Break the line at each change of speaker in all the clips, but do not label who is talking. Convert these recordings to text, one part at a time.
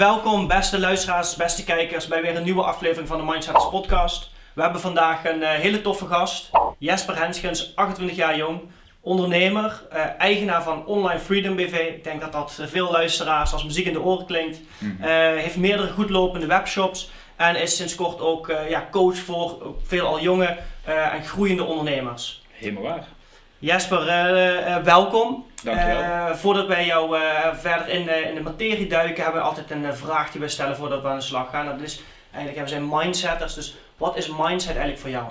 Welkom beste luisteraars, beste kijkers bij weer een nieuwe aflevering van de Mindsetters podcast. We hebben vandaag een eh, hele toffe gast, Jesper Henschens, 28 jaar jong, ondernemer, eh, eigenaar van Online Freedom BV. Ik denk dat dat veel luisteraars als muziek in de oren klinkt. Eh, heeft meerdere goedlopende webshops en is sinds kort ook eh, ja, coach voor veelal jonge eh, en groeiende ondernemers.
Helemaal waar.
Jesper, eh, eh, welkom.
Dankjewel.
Eh, voordat wij jou eh, verder in de, in de materie duiken, hebben we altijd een vraag die we stellen voordat we aan de slag gaan. Dat is, eigenlijk hebben we zijn mindsetters. Dus wat is mindset eigenlijk voor jou?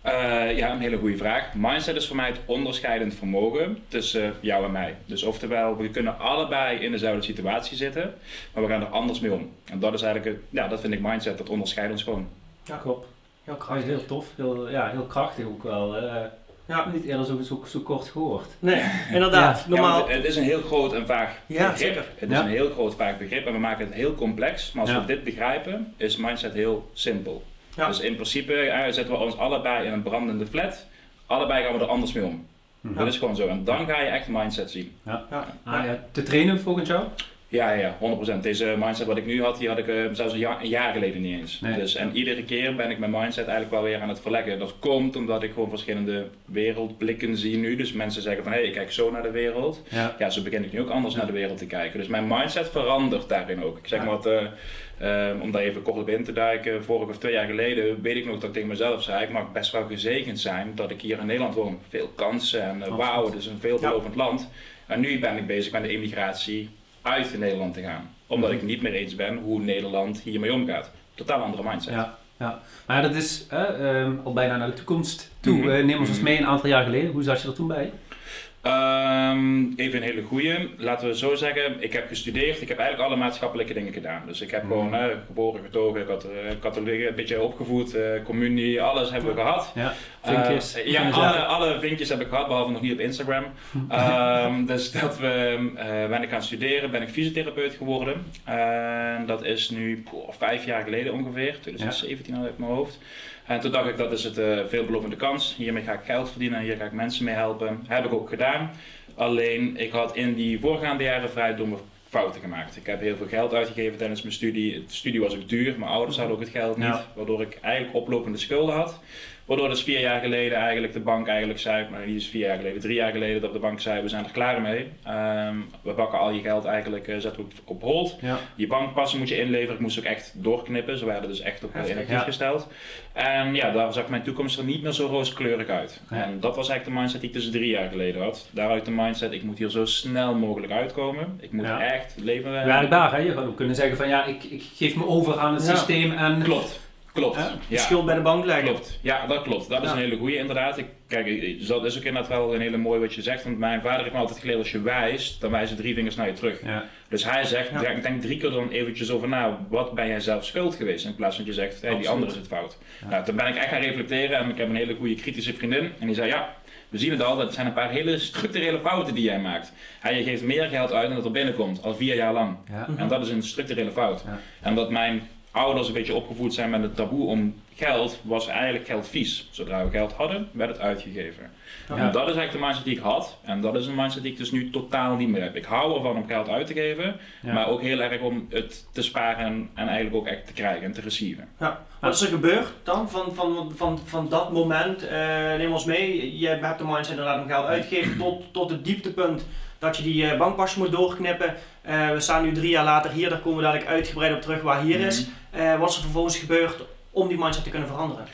Eh, ja, een hele goede vraag. Mindset is voor mij het onderscheidend vermogen tussen jou en mij. Dus oftewel, we kunnen allebei in dezelfde situatie zitten, maar we gaan er anders mee om. En dat is eigenlijk, het, ja, dat vind ik mindset, dat onderscheidt ons gewoon.
Ja,
Klopt.
heel krachtig.
heel tof, heel, ja, heel krachtig ook wel.
Ja,
niet eerder zo, zo, zo kort gehoord.
nee, inderdaad.
Ja.
Normaal.
Ja, het, is een heel groot en vaag
Ja,
begrip.
zeker.
Het is een heel groot vaag begrip en we maken het heel complex. Maar als
Ja.
we dit begrijpen, is mindset heel simpel.
Ja.
Dus in principe eh, zetten we ons allebei in een brandende flat. Allebei gaan we er anders mee om.
Mhm.
Dat is gewoon zo. En dan ga je echt mindset zien.
Ja,
Ah, ja. Te trainen volgens jou?
Ja, ja, 100%. Deze mindset wat ik nu had, die had ik eh, zelfs een jaar, een jaar geleden niet eens.
Nee.
Dus, en iedere keer ben ik mijn mindset eigenlijk wel weer aan het verleggen. Dat komt omdat ik gewoon verschillende wereldblikken zie nu. Dus mensen zeggen van, hé, hey, ik kijk zo naar de wereld.
Ja.
Ja, zo begin ik nu ook anders naar de wereld te kijken. Dus mijn mindset verandert daarin ook. Ik zeg
Ja.
maar wat, eh, eh, om daar even kort op in te duiken. Vorig of twee jaar geleden weet ik nog dat ik tegen mezelf zei, ik mag best wel gezegend zijn dat ik hier in Nederland woon. Veel kansen en wauw, het is een veelbelovend land. En nu ben ik bezig met de immigratie uit Nederland te gaan. Omdat ik niet meer eens ben hoe Nederland hiermee omgaat. Totaal andere mindset.
Ja, ja. Maar dat is eh, ehm, al bijna naar de toekomst toe.
Mhm.
Eh, neem ons eens
Mhm.
mee een aantal jaar geleden. Hoe zat je er toen bij?
Ehm, even een hele goeie. Laten we zo zeggen, ik heb gestudeerd. Ik heb eigenlijk alle maatschappelijke dingen gedaan. Dus ik heb
Mhm.
gewoon geboren, getogen, ik eh, katholiek, een beetje opgevoed, eh, communie, alles hebben we gehad.
Ja, vinkjes.
Eh, ja,
Vinkjes,
alle, alle vinkjes heb ik gehad, behalve nog niet op Instagram. Ehm, dus dat we, ben ik gaan studeren, ben ik fysiotherapeut geworden. En dat is nu poh, vijf jaar geleden ongeveer, 2017 al uit mijn hoofd. En toen dacht ik, dat is het eh, veelbelovende kans. Hiermee ga ik geld verdienen, hier ga ik mensen mee helpen. Heb ik ook gedaan. Alleen, ik had in die voorgaande jaren vrij domme fouten gemaakt. Ik heb heel veel geld uitgegeven tijdens mijn studie. De studie was ook duur, mijn ouders hadden ook het geld niet.
Ja.
Waardoor ik eigenlijk oplopende schulden had. Waardoor dus vier jaar geleden eigenlijk de bank eigenlijk zei, maar niet eens vier jaar geleden, drie jaar geleden dat de bank zei, we zijn er klaar mee. Ehm, we pakken al je geld eigenlijk, eh, zetten we op, op hold.
Ja.
Je bankpassen moet je inleveren. Ik moest ook echt doorknippen. Ze werden dus echt op inactief
ja.
gesteld. En ja, daar zag mijn toekomst er niet meer zo rooskleurig uit.
Ja.
En dat was eigenlijk de mindset die ik dus drie jaar geleden had. Daaruit de mindset, ik moet hier zo snel mogelijk uitkomen. Ik moet
Ja.
echt leven.
Werkbaar, hè? Je gaat ook kunnen zeggen van ja, ik, ik geef me over aan het
Ja.
systeem en...
Klopt, klopt.
Ja.
schuld bij de bank leggen.
Klopt, ja dat klopt. Dat is een hele goede inderdaad. Ik, kijk, dat is ook inderdaad wel een hele mooie wat je zegt. Want mijn vader heeft me altijd geleerd, als je wijst, dan wijzen drie vingers naar je terug.
Ja.
Dus hij zegt, denk, denk drie keer dan eventjes over na, wat ben jij zelf schuld geweest? In plaats van dat je zegt, hey, die
Absoluut.
ander is het fout. Nou, toen ben ik echt gaan reflecteren en ik heb een hele goede kritische vriendin. En die zei, ja, we zien het al, dat zijn een paar hele structurele fouten die jij maakt. En je geeft meer geld uit dan dat er binnenkomt, al vier jaar lang. En dat is een structurele fout. En dat mijn ouders een beetje opgevoed zijn met het taboe om geld, was eigenlijk geld vies. Zodra we geld hadden, werd het uitgegeven.
Ja.
En dat is eigenlijk de mindset die ik had. En dat is een mindset die ik dus nu totaal niet meer heb. Ik hou ervan om geld uit te geven,
Ja.
maar ook heel erg om het te sparen en, en eigenlijk ook echt te krijgen en te receiven.
Ja. Wat is er gebeurd dan van, van, van, van dat moment? Eh, neem ons mee. Je hebt de mindset inderdaad om geld uitgeven tot, tot het dieptepunt dat je die eh, bankpasje moet doorknippen. Eh, we staan nu drie jaar later hier, daar komen we dadelijk uitgebreid op terug waar hier is. Eh, wat is er vervolgens gebeurd om die mindset te kunnen veranderen?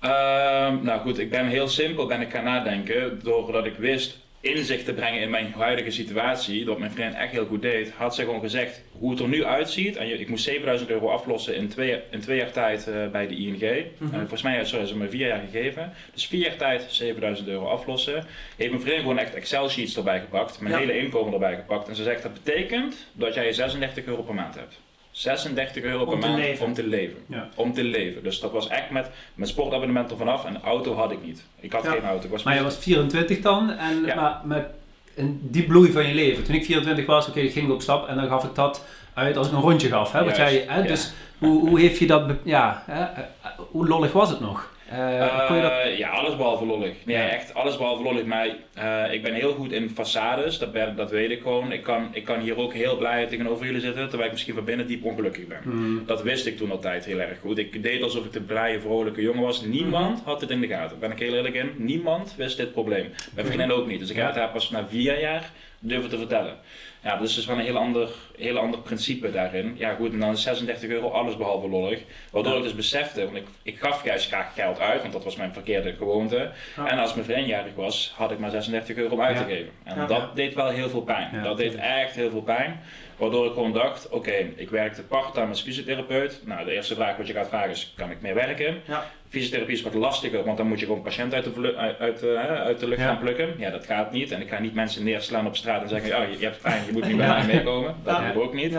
Ehm, nou goed, ik ben heel simpel ben ik gaan nadenken. Doordat ik wist inzicht te brengen in mijn huidige situatie, dat mijn vriend echt heel goed deed, had ze gewoon gezegd hoe het er nu uitziet. En je- ik moest 7000 euro aflossen in twee, in twee jaar tijd eh, bij de ING.
Mhm.
Volgens mij sorry, ze me vier jaar gegeven. Dus vier jaar tijd 7000 euro aflossen. Heeft mijn vriend gewoon echt Excel sheets erbij gepakt, mijn
Ja.
hele inkomen erbij gepakt. En ze zegt dat betekent dat jij 36 euro per maand hebt. 36 euro
Om
per
te
maand
leven.
om te leven.
Ja.
Om te leven. Dus dat was echt met mijn sportabonnement er vanaf en een auto had ik niet. Ik had
Ja.
geen auto. Ik was
Maar je was 24 dan, en,
Ja.
maar met een die bloei van je leven. Toen ik 24 was, oké, ik ging op stap en dan gaf ik dat uit als ik een rondje gaf. Hè? Wat jij, hè? Dus hoe, hoe heeft je dat, ja, hè? eh, hoe lollig was het nog? Uh, dat...
Uh, ja, alles behalve lollig. Nee,
Ja.
echt alles behalve lollig. Maar eh, ik ben heel goed in façades, dat, ben, dat weet ik gewoon. Ik kan, ik kan hier ook heel blij tegenover jullie zitten, terwijl ik misschien van binnen diep ongelukkig ben.
Hmm.
Dat wist ik toen altijd heel erg goed. Ik deed alsof ik de blije, vrolijke jongen was. Niemand had het in de gaten. Daar ben ik heel eerlijk in. Niemand wist dit probleem. Mijn vriendin ook niet. Dus ik het haar pas na vier jaar durven te vertellen. Ja, dus het is wel een heel ander, heel ander principe daarin. Ja goed, en dan is 36 euro alles behalve lollig. Waardoor
Ja.
ik dus besefte, want ik, ik gaf juist graag geld uit, want dat was mijn verkeerde gewoonte.
Ja.
En als mijn vriend jarig was, had ik maar 36 euro om uit te geven. En dat deed wel heel veel pijn. Dat deed echt heel veel pijn. Waardoor ik gewoon dacht, oké, ik werkte part-time als fysiotherapeut. Nou, de eerste vraag wat je gaat vragen is, kan ik meer werken?
Ja.
Fysiotherapie is wat lastiger, want dan moet je gewoon patiënt uit de, vlu- uit, uit, eh, uit de lucht
Ja.
gaan plukken. Ja, dat gaat niet. En ik ga niet mensen neerslaan op straat en zeggen, oh, je, je hebt pijn, je moet nu bij mij meekomen. Dat doe ik ook niet.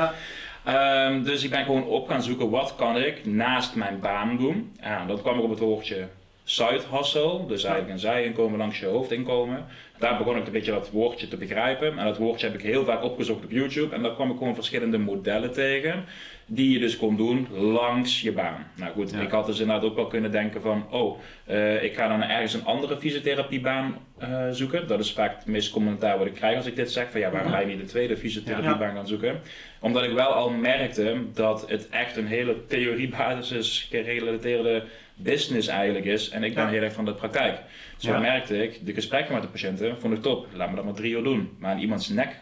Ehm, dus ik ben gewoon op gaan zoeken, wat kan ik naast mijn baan doen? Ja, dan kwam ik op het woordje side hustle, dus eigenlijk een zijinkomen langs je hoofdinkomen. Daar begon ik een beetje dat woordje te begrijpen. En dat woordje heb ik heel vaak opgezocht op YouTube. En daar kwam ik gewoon verschillende modellen tegen. Die je dus kon doen langs je baan. Nou goed,
Ja.
ik had dus inderdaad ook wel kunnen denken van... Oh, eh, ik ga dan ergens een andere fysiotherapiebaan eh, zoeken. Dat is vaak het meest commentaar wat ik krijg als ik dit zeg. Van ja, waarom ga je niet de tweede fysiotherapiebaan gaan zoeken? Omdat ik wel al merkte dat het echt een hele theoriebasis gerelateerde business eigenlijk is. En ik ben
Ja.
heel erg van de praktijk. Dus
Ja.
wat merkte ik, de gesprekken met de patiënten vond ik top. Laat me dat maar drie uur doen. Maar aan iemands nek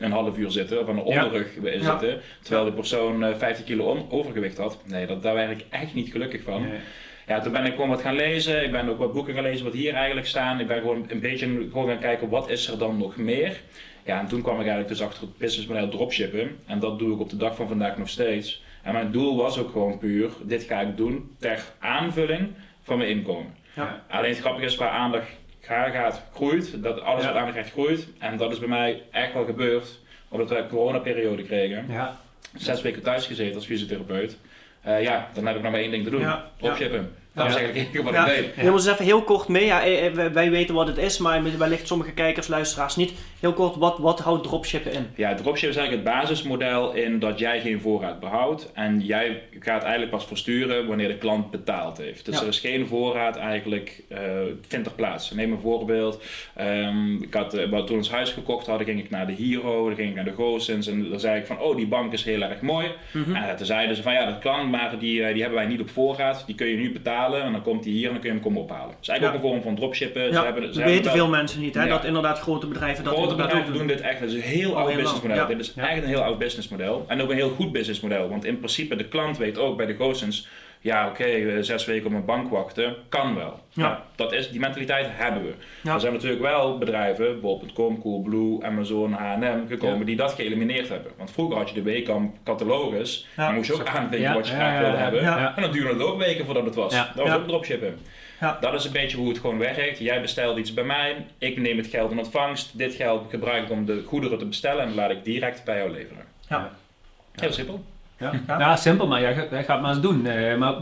een half uur zitten of aan de
Ja.
onderrug eh, zitten, terwijl de persoon eh, 50 kilo on- overgewicht had. Nee, dat, daar werd ik echt niet gelukkig van.
Nee.
Ja, toen ben ik gewoon wat gaan lezen. Ik ben ook wat boeken gaan lezen wat hier eigenlijk staan. Ik ben gewoon een beetje gewoon gaan kijken wat is er dan nog meer. Ja, en toen kwam ik eigenlijk dus achter het businessmodel dropshippen. En dat doe ik op de dag van vandaag nog steeds. En mijn doel was ook gewoon puur, dit ga ik doen ter aanvulling van mijn inkomen.
Ja.
Alleen het grappige is, waar aandacht ga- gaat, groeit. Dat alles
Ja.
krijgt, groeit. En dat is bij mij echt wel gebeurd. Omdat we een coronaperiode kregen.
Ja.
Zes weken thuis gezeten als fysiotherapeut. Eh, ja, dan heb ik nog maar één ding te doen.
Ja.
Dropshippen. Dat
Ja.
was eigenlijk het enige wat
Ja.
ik deed.
Neem ons eens even heel kort mee. Ja, eh, eh, wij- weten wat het is, maar wellicht sommige kijkers, luisteraars niet. Heel kort, wat, wat houdt dropshippen in?
Ja, dropship is eigenlijk het basismodel in dat jij geen voorraad behoudt en jij gaat eigenlijk pas versturen wanneer de klant betaald heeft. Dus
Ja.
er is geen voorraad eigenlijk, eh vindt er plaats. Neem een voorbeeld. Ehm, ik had, eh, toen we ons huis gekocht hadden, ging ik naar de Hero, dan ging ik naar de Goossens en dan zei ik van, oh die bank is heel erg mooi.
Mhm.
En toen zeiden ze van, ja dat kan, maar die, eh, die hebben wij niet op voorraad, die kun je nu betalen en dan komt die hier en dan kun je hem komen ophalen. Dus eigenlijk ook een vorm van dropshippen. Ze hebben, ze
dat weten veel mensen niet, hè? Dat inderdaad grote bedrijven dat
Grote bedrijven doen dit echt. Dat is een heel
Al
oud businessmodel. Dit is echt een heel oud businessmodel. En ook een heel goed businessmodel. Want in principe, de klant weet ook bij de Goossens... Ja, oké, eh, zes weken op een bank wachten, kan wel.
Ja.
Nou, dat is, die mentaliteit hebben we.
Ja.
Er zijn natuurlijk wel bedrijven, bol.com, Coolblue, Amazon, H&M, gekomen
Ja.
die dat geëlimineerd hebben. Want vroeger had je de Weekamp catalogus,
Ja.
dan moest je ook aanvinken
Ja,
wat je
ja,
graag
ja,
wilde
ja.
hebben.
Ja.
En dan duurde het ook weken voordat het was.
Ja.
Dat was
Ja.
ook dropshippen.
Ja.
Dat is een beetje hoe het gewoon werkt. Jij bestelt iets bij mij, ik neem het geld in ontvangst. Dit geld gebruik ik om de goederen te bestellen en laat ik direct bij jou leveren.
Ja.
Heel simpel.
Ja.
Ja.
Ja. simpel, maar jij, gaat- jij gaat maar eens doen. Eh, maar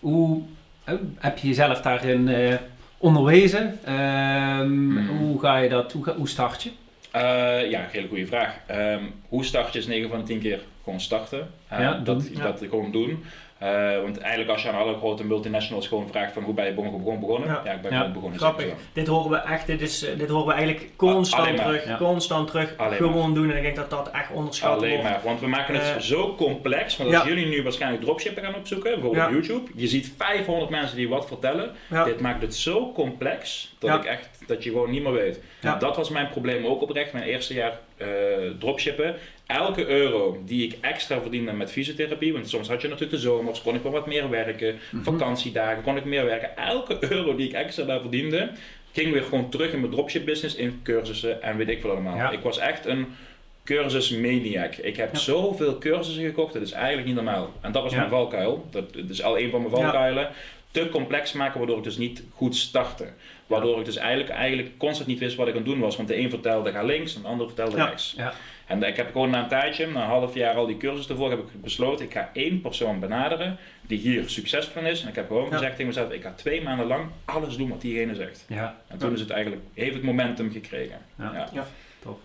hoe eh, heb je jezelf daarin eh, onderwezen? Ehm,
Hmm.
Hoe ga je dat, hoe, hoe start je?
Eh, ja, een hele goede vraag. Ehm, hoe start je is 9 van de 10 keer gewoon starten.
Ja,
dat,
doen.
Ja.
dat gewoon doen. Eh, want eigenlijk als je aan alle grote multinationals gewoon vraagt van hoe ben je begonnen, begonnen.
Ja.
Ja, ik ben
Ja.
gewoon begonnen.
Grappig. Dit horen we echt, dit, is, eh, dit horen we eigenlijk constant
Alleen
terug,
ja.
constant terug,
Alleen
gewoon doen. En ik denk dat dat echt onderschat
Alleen
wordt.
maar, want we maken het
Eh,
zo complex. Want als
ja.
jullie nu waarschijnlijk dropshippen gaan opzoeken, bijvoorbeeld YouTube, je ziet 500 mensen die wat vertellen.
Ja.
Dit maakt het zo complex dat
Ja.
ik echt dat je gewoon niet meer weet.
Ja.
Dat was mijn probleem ook oprecht, mijn eerste jaar eh, dropshippen. Elke euro die ik extra verdiende met fysiotherapie, want soms had je natuurlijk de zomers, kon ik wel wat meer werken,
Mhm.
vakantiedagen kon ik meer werken. Elke euro die ik extra daar verdiende, ging weer gewoon terug in mijn dropship business, in cursussen en weet ik veel allemaal.
Ja.
Ik was echt een cursusmaniac. Ik heb
Ja.
zoveel cursussen gekocht, dat is eigenlijk niet normaal. En dat was
Ja.
mijn valkuil. Dat, dat is al een van mijn valkuilen. Te complex maken, waardoor ik dus niet goed startte. Waardoor ik dus eigenlijk, eigenlijk constant niet wist wat ik aan het doen was. Want de een vertelde ga links en de ander vertelde rechts.
Ja.
En ik heb gewoon na een tijdje, na een half jaar al die cursus ervoor, heb ik besloten, ik ga één persoon benaderen die hier succesvol in is. En ik heb gewoon
Ja.
gezegd tegen mezelf, ik ga twee maanden lang alles doen wat diegene zegt.
Ja.
En toen is het eigenlijk, heeft het momentum gekregen.
Ja.
Ja.
Ja.
Tof.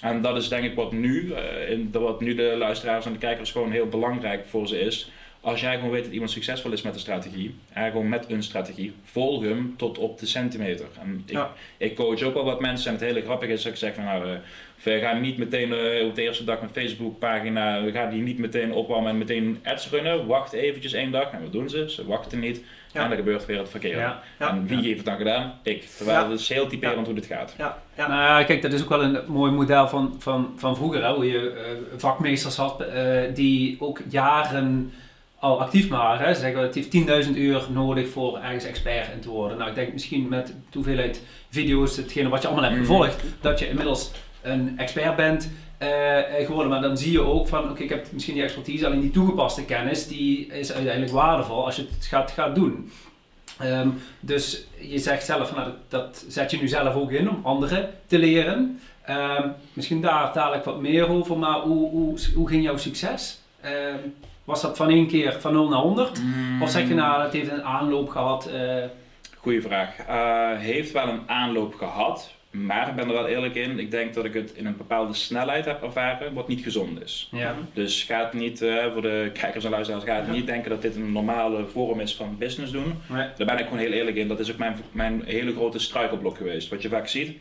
En dat is denk ik wat nu, eh, in, wat nu de luisteraars en de kijkers gewoon heel belangrijk voor ze is. Als jij gewoon weet dat iemand succesvol is met een strategie, en gewoon met een strategie, volg hem tot op de centimeter. En ik,
Ja.
ik coach ook wel wat mensen en het hele grappige is dat ik zeg van nou, eh, we gaan niet meteen eh, op de eerste dag een Facebook pagina, we gaan die niet meteen opwarmen en meteen ads runnen. Wacht eventjes één dag en wat doen ze? Ze wachten niet
Ja.
en dan gebeurt weer het verkeerde.
Ja.
Ja.
En wie heeft het dan gedaan? Ik. Terwijl
Ja.
het is heel typerend hoe dit gaat.
Ja, ja.
Nou ja, kijk, dat is ook wel een mooi model van, van, van vroeger, hè, hoe je eh, vakmeesters had eh, die ook jaren al actief waren. Hè. Ze zeggen, het heeft 10.000 uur nodig voor ergens expert in te worden. Nou, ik denk misschien met de hoeveelheid video's, hetgene wat je allemaal hebt
Mm.
gevolgd, dat je inmiddels een expert bent eh, eh, geworden. Maar dan zie je ook van, oké, ik heb misschien die expertise, alleen die toegepaste kennis, die is uiteindelijk waardevol als je het gaat, gaat doen. Ehm, dus je zegt zelf, van, nou, dat, dat zet je nu zelf ook in om anderen te leren. Ehm, misschien daar dadelijk wat meer over, maar hoe, hoe, hoe ging jouw succes? Ehm, was dat van één keer van 0 naar 100? Of zeg je nou, het heeft een aanloop gehad? eh,
Goeie vraag. Eh, heeft wel een aanloop gehad, maar ik ben er wel eerlijk in. Ik denk dat ik het in een bepaalde snelheid heb ervaren, wat niet gezond is.
ja.
Dus ga het niet, eh, voor de kijkers en luisteraars, ga het niet denken dat dit een normale vorm is van business doen.
Nee.
Daar ben ik gewoon heel eerlijk in. Dat is ook mijn, mijn hele grote struikelblok geweest. Wat je vaak ziet,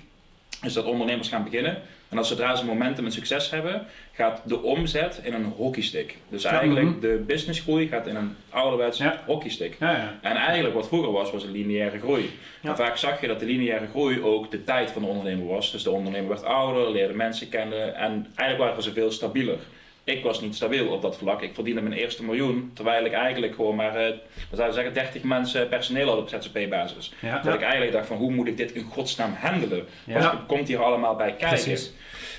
is dat ondernemers gaan beginnen. En als zodra ze momentum en succes hebben, gaat de omzet in een hockeystick. Dus eigenlijk
mhm.
de businessgroei gaat in een ouderwets
Ja.
hockeystick.
Ja, ja.
En eigenlijk wat vroeger was, was een lineaire groei. En vaak zag je dat de lineaire groei ook de tijd van de ondernemer was. Dus de ondernemer werd ouder, leerde mensen kennen en eigenlijk waren ze veel stabieler. Ik was niet stabiel op dat vlak. Ik verdiende mijn eerste miljoen, terwijl ik eigenlijk gewoon maar, eh, we zouden zeggen, 30 mensen personeel had op ZZP-basis.
Ja.
Dat ik eigenlijk dacht van, hoe moet ik dit in godsnaam handelen?
Ja.
Wat komt hier allemaal bij kijken?
Precies.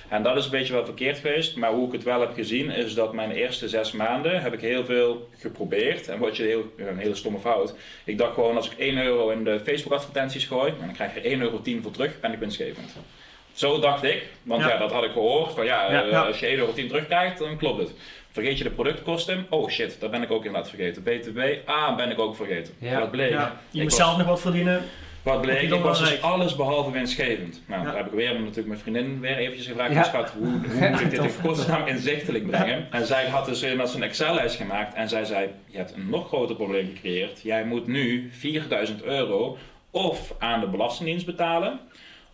En dat is een beetje wel verkeerd geweest, maar hoe ik het wel heb gezien is dat mijn eerste zes maanden heb ik heel veel geprobeerd. En wat je heel, een hele stomme fout. Ik dacht gewoon als ik 1 euro in de Facebook advertenties gooi, en dan krijg je er 1,10 euro voor terug, ben ik winstgevend. Zo dacht ik, want
Ja.
ja, dat had ik gehoord. Van ja,
Ja,
eh,
ja.
als je 1,10 euro terugkrijgt, dan klopt het. Vergeet je de productkosten? Oh shit, dat ben ik ook inderdaad vergeten. BTW, ah, ben ik ook vergeten.
Ja.
Wat bleek?
Ja, je
Ik
moet zelf nog wat verdienen.
wat bleek, ik was dus alles behalve winstgevend. Nou,
Ja.
daar heb ik weer natuurlijk mijn vriendin weer eventjes gevraagd.
Ja.
Schat, hoe, hoe moet ik dit in godsnaam inzichtelijk brengen? En zij had dus een een Excel-lijst gemaakt en zij zei, je hebt een nog groter probleem gecreëerd. Jij moet nu 4000 euro of aan de Belastingdienst betalen,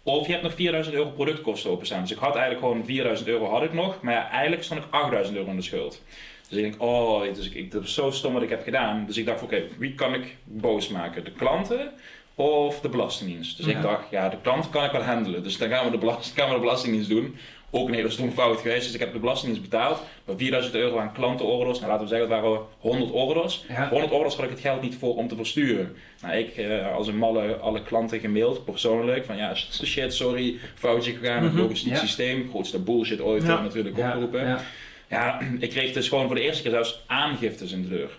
of je hebt nog 4000 euro productkosten openstaan. Dus ik had eigenlijk gewoon 4000 euro had ik nog, maar ja, eigenlijk stond ik 8000 euro in de schuld. Dus ik denk, oh, dus ik, ik, dat is zo stom wat ik heb gedaan. Dus ik dacht, oké, wie kan ik boos maken? De klanten of de Belastingdienst? Dus
Ja.
ik dacht, ja, de klant kan ik wel handelen. Dus dan gaan we de, belast, gaan we de Belastingdienst doen. Ook een hele stomme fout geweest. Dus ik heb de Belastingdienst betaald. Maar 4000 euro aan klantenorders. Nou, laten we zeggen, het waren 100 orders.
Ja.
100 orders had ik het geld niet voor om te versturen. Nou, ik eh, als een malle alle klanten gemaild, persoonlijk. Van ja, shit, sorry, foutje gegaan. Het
Mhm.
logistiek
Ja.
systeem. Grootste bullshit ooit
Ja.
natuurlijk.
Ja.
ja. ik kreeg dus gewoon voor de eerste keer zelfs aangiftes in de deur.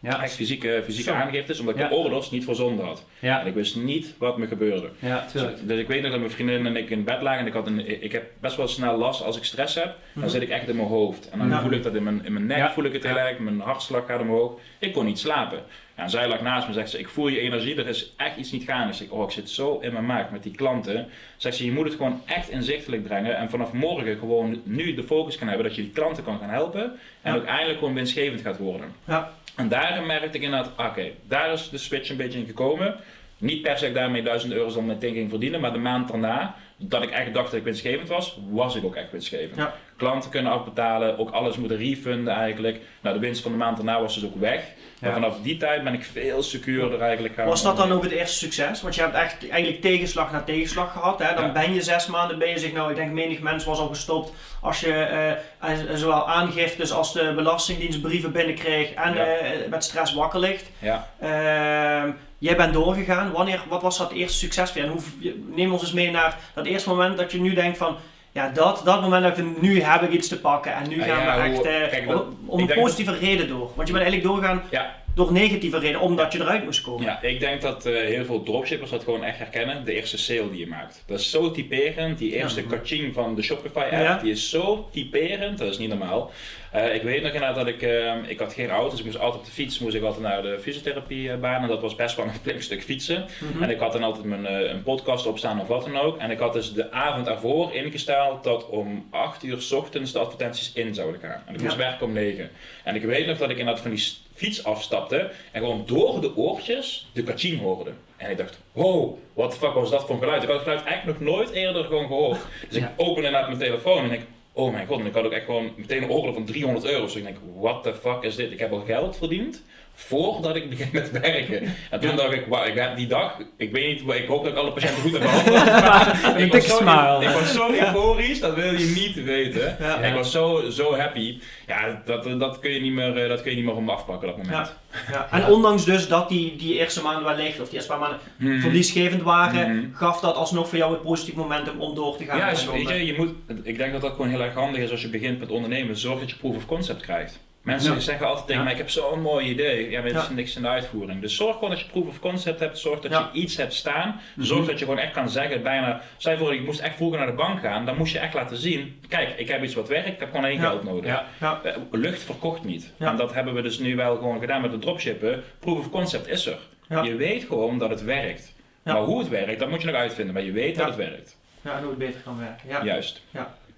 Ja,
Echt fysieke, fysieke aangiftes, omdat ik
Ja.
de orders niet verzonden had.
ja,
En ik wist niet wat me gebeurde.
ja, tuurlijk.
Dus ik weet nog dat mijn vriendin en ik in bed lagen en ik, had een, ik heb best wel snel last als ik stress heb. Dan
Mhm.
zit ik echt in mijn hoofd. En dan voel ik dat in mijn, in mijn nek, voel ik het heel erg, mijn hartslag gaat omhoog. Ik kon niet slapen. En zij lag naast me en zegt ze, ik voel je energie, er is echt iets niet gaan. Dus ik, oh, ik zit zo in mijn maag met die klanten. Zegt ze, je moet het gewoon echt inzichtelijk brengen en vanaf morgen gewoon nu de focus kan hebben dat je die klanten kan gaan helpen. En
Ja.
ook eindelijk gewoon winstgevend gaat worden.
Ja.
En daarin merkte ik inderdaad, oké, daar is de switch een beetje in gekomen. Niet per se dat ik daarmee 1000 euro zal meteen ging verdienen, maar de maand daarna, dat ik echt dacht dat ik winstgevend was, was ik ook echt winstgevend.
Ja.
Klanten kunnen afbetalen, ook alles moeten refunden eigenlijk. Nou, de winst van de maand daarna was dus ook weg. Maar
Ja.
vanaf die tijd ben ik veel secuurder eigenlijk gaan
Was dat dan ook het eerste succes? Want je hebt echt eigenlijk tegenslag na tegenslag gehad. Hè? Dan
Ja.
ben je zes maanden bezig. Nou, ik denk menig mens was al gestopt als je eh, eh, zowel aangiftes als de belastingdienst brieven binnenkreeg en
Ja.
eh, met stress wakker ligt.
Ja,
Ehm, jij bent doorgegaan. Wanneer, wat was dat eerste succes? En hoe, neem ons eens mee naar dat eerste moment dat je nu denkt van... Ja, dat, dat moment dat ik nu heb ik iets te pakken en nu
Ah,
gaan
ja,
we echt eh,
kijk, dat-
om, een positieve reden door. Want je bent eigenlijk doorgegaan
ja,
door negatieve reden, omdat je eruit moest komen.
Ja, ik denk dat eh, heel veel dropshippers dat gewoon echt herkennen. De eerste sale die je maakt. Dat is zo typerend. Die eerste
Ja.
kaching van de Shopify app, die is zo typerend. Dat is niet normaal. Eh, ik weet nog inderdaad dat ik, uh, ik had geen auto, dus ik moest altijd op de fiets, moest ik altijd naar de fysiotherapiebaan en dat was best wel een flink stuk fietsen.
Mhm.
En ik had dan altijd mijn uh, een podcast opstaan of wat dan ook. En ik had dus de avond ervoor ingesteld dat om 8 uur s ochtends de advertenties in zouden gaan. En ik moest
Ja.
werken om 9. En ik weet nog dat ik inderdaad van die fiets afstapte en gewoon door de oortjes de kaching hoorde. En ik dacht, wow, the fuck was dat voor een geluid? Ik had het geluid eigenlijk nog nooit eerder gewoon gehoord. Dus ik
Ja.
open inderdaad mijn telefoon en denk, oh mijn god. En ik had ook echt gewoon meteen een oordeel van 300 euro. Dus ik denk, what the fuck is dit? Ik heb al geld verdiend voordat ik begin met werken. En toen dacht ik, wauw, ik heb die dag, ik weet niet, ik hoop dat ik alle patiënten goed heb behandeld. maar ik, was zo,
smile.
ik was zo euforisch, dat wil je niet weten.
Ja.
Ik was zo, zo happy. Ja, dat, dat, kun je niet meer, eh, dat kun je niet meer me afpakken, dat moment.
Ja. En ondanks dus dat die, die eerste maanden wellicht, of die eerste paar maanden
Mhm.
verliesgevend waren,
Mhm.
gaf dat alsnog voor jou het positief momentum om door te gaan.
Ja, dus, weet je, je moet, ik denk dat dat gewoon heel erg handig is als je begint met ondernemen. Zorg dat je proof of concept krijgt. Mensen
Ja.
zeggen altijd tegen
Ja.
mij, ik heb zo'n mooi idee. Ja, maar is
Ja.
niks in de uitvoering. Dus zorg gewoon dat je proof of concept hebt. Zorg dat
Ja.
je iets hebt staan.
Mhm.
Zorg dat je gewoon echt kan zeggen, bijna... Je voor, ik moest echt vroeger naar de bank gaan. Dan moest je echt laten zien, kijk, ik heb iets wat werkt. Ik heb gewoon één
Ja.
geld nodig.
Ja.
Ja.
Eh, Lucht verkocht niet.
Ja.
En dat hebben we dus nu wel gewoon gedaan met de dropshippen. Proof of concept is er.
Ja.
Je weet gewoon dat het werkt.
Ja.
Maar hoe het werkt, dat moet je nog uitvinden. Maar je weet
Ja.
dat het werkt.
Ja, en hoe het beter kan werken. Ja,
Juist.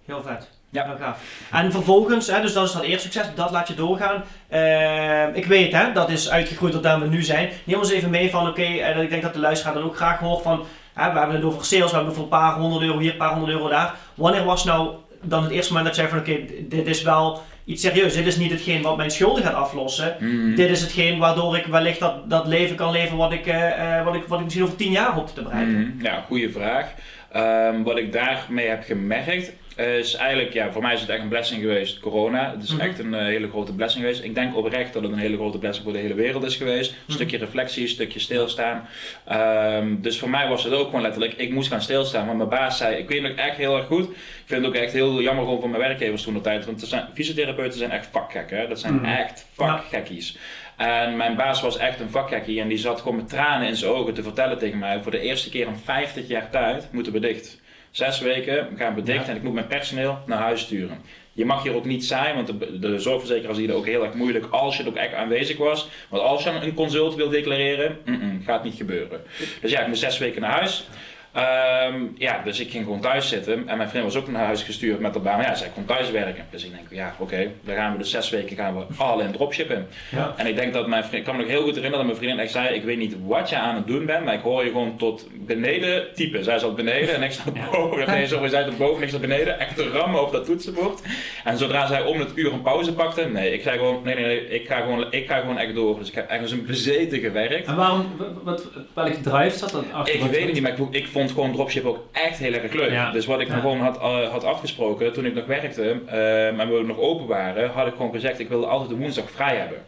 heel vet.
Ja.
Gaaf. En vervolgens, hè, dus dat is dat eerste succes, dat laat je doorgaan. Eh, ik weet, hè, dat is uitgegroeid tot daar we nu zijn. Neem ons even mee van, oké, en ik denk dat de luisteraar dan ook graag hoort van, hè, we hebben het over sales, we hebben over een paar honderd euro hier, een paar honderd euro daar. Wanneer was nou dan het eerste moment dat je zei van, oké, dit is wel iets serieus. Dit is niet hetgeen wat mijn schulden gaat aflossen.
Mhm.
Dit is hetgeen waardoor ik wellicht dat, dat leven kan leven wat ik, eh, eh, wat, ik, wat ik misschien over tien jaar hoop te bereiken.
Mhm, Ja, goede vraag. Ehm, wat ik daarmee heb gemerkt, is eigenlijk, ja, voor mij is het echt een blessing geweest, corona. Het is
Mhm.
echt een eh, hele grote blessing geweest. Ik denk oprecht dat het een hele grote blessing voor de hele wereld is geweest. Een
Mhm.
stukje reflectie, een stukje stilstaan. Ehm, dus voor mij was het ook gewoon letterlijk, ik moest gaan stilstaan. Want mijn baas zei, ik weet nog echt heel erg goed. Ik vind het ook echt heel jammer gewoon voor mijn werkgevers toen de tijd. Want zijn, fysiotherapeuten zijn echt vakgek, hè. Dat zijn
Mhm.
echt vakgekkies. En mijn baas was echt een vakgekkie en die zat gewoon met tranen in zijn ogen te vertellen tegen mij: voor de eerste keer in 50 jaar tijd moeten we dicht. Zes weken gaan
Ja.
en ik moet mijn personeel naar huis sturen. Je mag hier ook niet zijn, want de, de zorgverzekeraar ziet het ook heel erg moeilijk als je het ook echt aanwezig was. Want als je een consult wil declareren, mm-mm, gaat niet gebeuren. Dus ja, ik moest zes weken naar huis. Ehm, ja, dus ik ging gewoon thuis zitten en mijn vriend was ook naar huis gestuurd met de baan. Maar ja, zij kon thuis werken. Dus ik denk, ja, oké, dan gaan we dus zes weken gaan we al in dropshippen.
Ja.
En ik denk dat mijn vriend, ik kan me nog heel goed herinneren dat mijn vriendin echt zei, ik weet niet wat je aan het doen bent, maar ik hoor je gewoon tot beneden typen. Zij zat beneden en ik zat boven. Nee, sorry, zij zat boven en ik zat beneden, echt te rammen op dat toetsenbord. En zodra zij om het uur een pauze pakte, nee, ik zei gewoon, nee, nee, nee, ik ga gewoon, ik ga gewoon echt door. Dus ik heb echt als een bezeten gewerkt.
En waarom, wat, wat, welke drive zat dat achter?
Ik weet het niet, maar ik, ik vond gewoon dropship ook echt heel erg leuk.
Ja.
Dus wat ik
Ja.
nog gewoon had, eh, had afgesproken toen ik nog werkte eh, en we nog open waren, had ik gewoon gezegd ik wilde altijd de woensdag vrij hebben.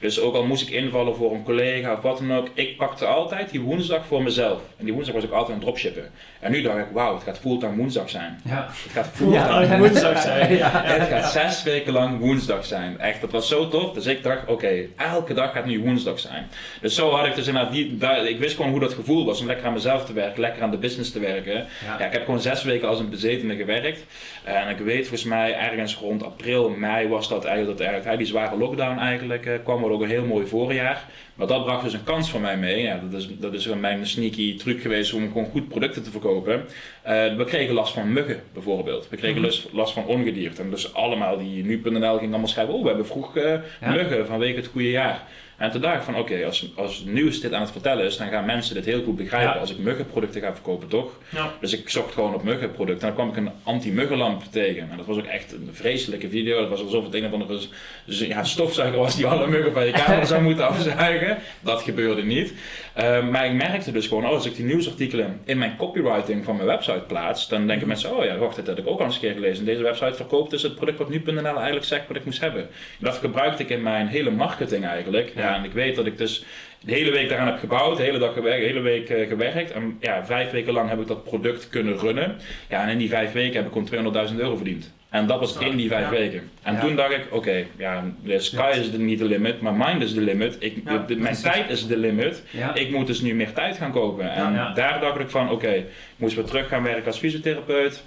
Dus ook al moest ik invallen voor een collega of wat dan ook, ik pakte altijd die woensdag voor mezelf. En die woensdag was ik altijd aan dropshippen. En nu dacht ik, wauw, het gaat fulltime woensdag zijn.
Ja.
Het gaat fulltime
woensdag zijn.
Ja.
het gaat zes weken lang woensdag zijn. Echt, dat was zo tof. Dus ik dacht, oké, elke dag gaat nu woensdag zijn. Dus zo had ik dus inderdaad, die, daar, ik wist gewoon hoe dat gevoel was om lekker aan mezelf te werken, lekker aan de business te werken.
Ja.
Ja, ik heb gewoon zes weken als een bezetene gewerkt. En ik weet volgens mij ergens rond april, mei was dat eigenlijk, dat eigenlijk die zware lockdown eigenlijk eh, kwam. Wat ook een heel mooi voorjaar. Maar dat bracht dus een kans voor mij mee. Ja, dat, is, dat is mijn sneaky truc geweest om gewoon goed producten te verkopen. Eh, we kregen last van muggen bijvoorbeeld. We kregen
Mhm.
last, last van ongedierte. En dus allemaal die nu.nl ging allemaal schrijven, oh we hebben vroeg eh,
Ja.
muggen vanwege het goede jaar. En toen dacht ik van oké, als, als nieuws dit aan het vertellen is, dan gaan mensen dit heel goed begrijpen.
Ja.
Als ik muggenproducten ga verkopen, toch?
Ja.
Dus ik zocht gewoon op muggenproducten en dan kwam ik een anti-muggenlamp tegen. En dat was ook echt een vreselijke video. Dat was alsof het een of andere dus, ja, stofzuiger was die alle muggen van je kamer zou moeten afzuigen. Dat gebeurde niet. Eh, maar ik merkte dus gewoon, oh, als ik die nieuwsartikelen in mijn copywriting van mijn website plaats, dan denken mensen, oh ja, wacht, dat heb ik ook al eens een keer gelezen. Deze website verkoopt dus het product wat nu.nl eigenlijk zegt wat ik moest hebben. En dat gebruikte ik in mijn hele marketing eigenlijk. Ja, en ik weet dat ik dus de hele week daaraan heb gebouwd, de hele dag gewerkt, de hele week eh, gewerkt. En ja, vijf weken lang heb ik dat product kunnen runnen. Ja, en in die vijf weken heb ik gewoon 200.000 euro verdiend. En dat was in die vijf
ja.
weken. En
Ja.
toen dacht ik, oké, ja, de sky is niet de limit, maar mind is de limit. Ik, de- de- mijn tijd is de limit. Ik moet dus nu meer tijd gaan kopen. En daar dacht ik van, oké, moest weer terug gaan werken als fysiotherapeut.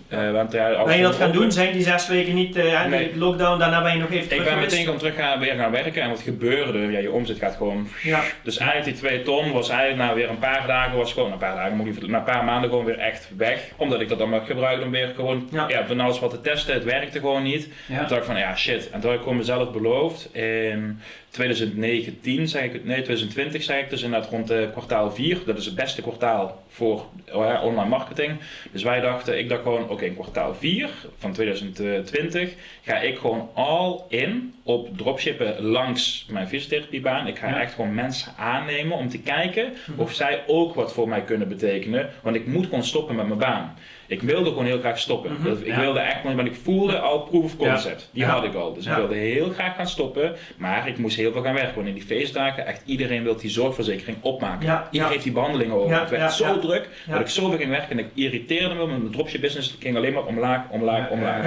Ben je dat gaan doen? Zijn die zes weken niet,
Nee.
die lockdown, daarna ben je nog even
Ik
terug
ben
geweest?
meteen gaan terug gaan, weer gaan werken en wat gebeurde, ja, je omzet gaat gewoon...
Ja,
Dus eigenlijk die twee ton was eigenlijk na weer een paar dagen, was gewoon een paar dagen, moet ik na een paar maanden gewoon weer echt weg. Omdat ik dat dan maar gebruikte om weer gewoon,
Ja.
ja. van alles wat te testen, het werkte gewoon niet.
Ja.
Toen dacht ik van, ja shit. En toen had ik gewoon mezelf beloofd in 2019, zeg ik, het- nee 2020 zeg ik, dus inderdaad rond eh, kwartaal 4. Dat is het beste kwartaal voor ja, online marketing. Dus wij dachten, ik dacht gewoon, oké in kwartaal 4 van 2020 ga ik gewoon all in op dropshippen langs mijn fysiotherapiebaan. Ik ga
Ja.
echt gewoon mensen aannemen om te kijken of zij ook wat voor mij kunnen betekenen. Want ik moet gewoon stoppen met mijn baan. Ik wilde gewoon heel graag stoppen.
Mhm.
Dat- Ik
Ja.
wilde echt, want ik voelde al proof of concept. Die had ik al. Dus ik wilde heel graag gaan stoppen. Maar ik moest heel veel gaan werken. Want in die feestdagen, echt iedereen wil die zorgverzekering opmaken. Iedereen heeft die behandelingen over. Het werd zo druk dat ik zoveel ging werken. En ik irriteerde me met mijn dropship business. Ging alleen maar omlaag, omlaag, omlaag.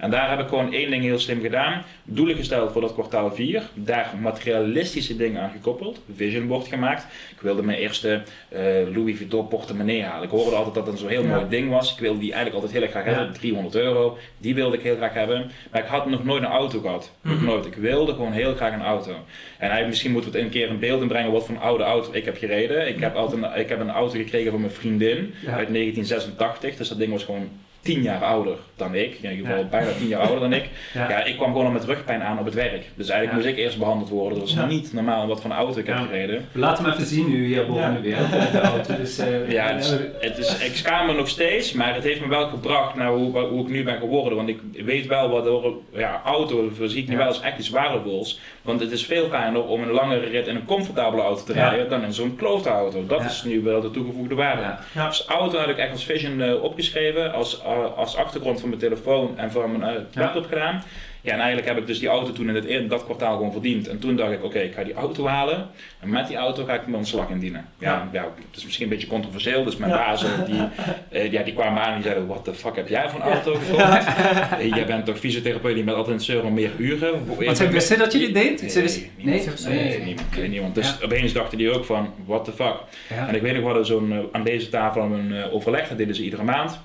En daar heb ik gewoon één ding heel slim gedaan. Doelen gesteld voor dat kwartaal 4. Daar materialistische dingen aan gekoppeld. Vision board gemaakt. Ik wilde mijn eerste eh, Louis Vuitton portemonnee halen. Ik hoorde altijd dat dat een zo'n heel
Ja.
mooi ding was. Ik wilde die eigenlijk altijd heel erg graag hebben. 300 euro. Die wilde ik heel graag hebben. Maar ik had nog nooit een auto gehad. Nog
Mhm.
nooit. Ik wilde gewoon heel graag een auto. En eigenlijk, misschien moeten we het een keer in beeld inbrengen wat voor een oude auto ik heb gereden. Ik heb, altijd een, ik heb een auto gekregen van mijn vriendin
Ja.
uit 1986. Dus dat ding was gewoon 10 jaar ouder dan ik. In ieder geval
Ja.
bijna 10 jaar ouder dan ik.
Ja.
Ja, ik kwam gewoon al met rugpijn aan op het werk. Dus eigenlijk
Ja.
moest ik eerst behandeld worden. Dat was niet normaal wat voor een auto ik heb gereden.
Laat hem even zien nu hier boven de wereld in de auto. Dus, eh,
Ja, het is, het is, ik schaam me nog steeds, maar het heeft me wel gebracht naar hoe, hoe ik nu ben geworden. Want ik weet wel wat er, ja, auto zie ik nu wel als echt iets waardevols. Want het is veel fijner om een langere rit in een comfortabele auto te rijden dan in zo'n klote auto. Dat is nu wel de toegevoegde waarde. Dus auto had ik echt als vision eh, opgeschreven, als, als achtergrond van mijn telefoon en van mijn eh, laptop gedaan. Ja, en eigenlijk heb ik dus die auto toen in, het, in dat kwartaal gewoon verdiend. En toen dacht ik, oké, ik ga die auto halen. En met die auto ga ik mijn ontslag indienen. Ja, ja. het is misschien een beetje controversieel. Dus mijn
Ja.
bazen, die, eh, ja, die kwamen aan en die zeiden, what the fuck heb jij voor een auto gekocht? Eh, jij bent toch fysiotherapeut, die met altijd een zeur om meer uren.
Want zij wisten dat je dit deed?
Nee,
Ze nee, ze-
nee,
nee.
niemand, niemand. Dus opeens dachten die ook van, what the fuck. En ik weet nog, we hadden zo'n, eh, aan deze tafel een overleg, dat deden ze iedere maand.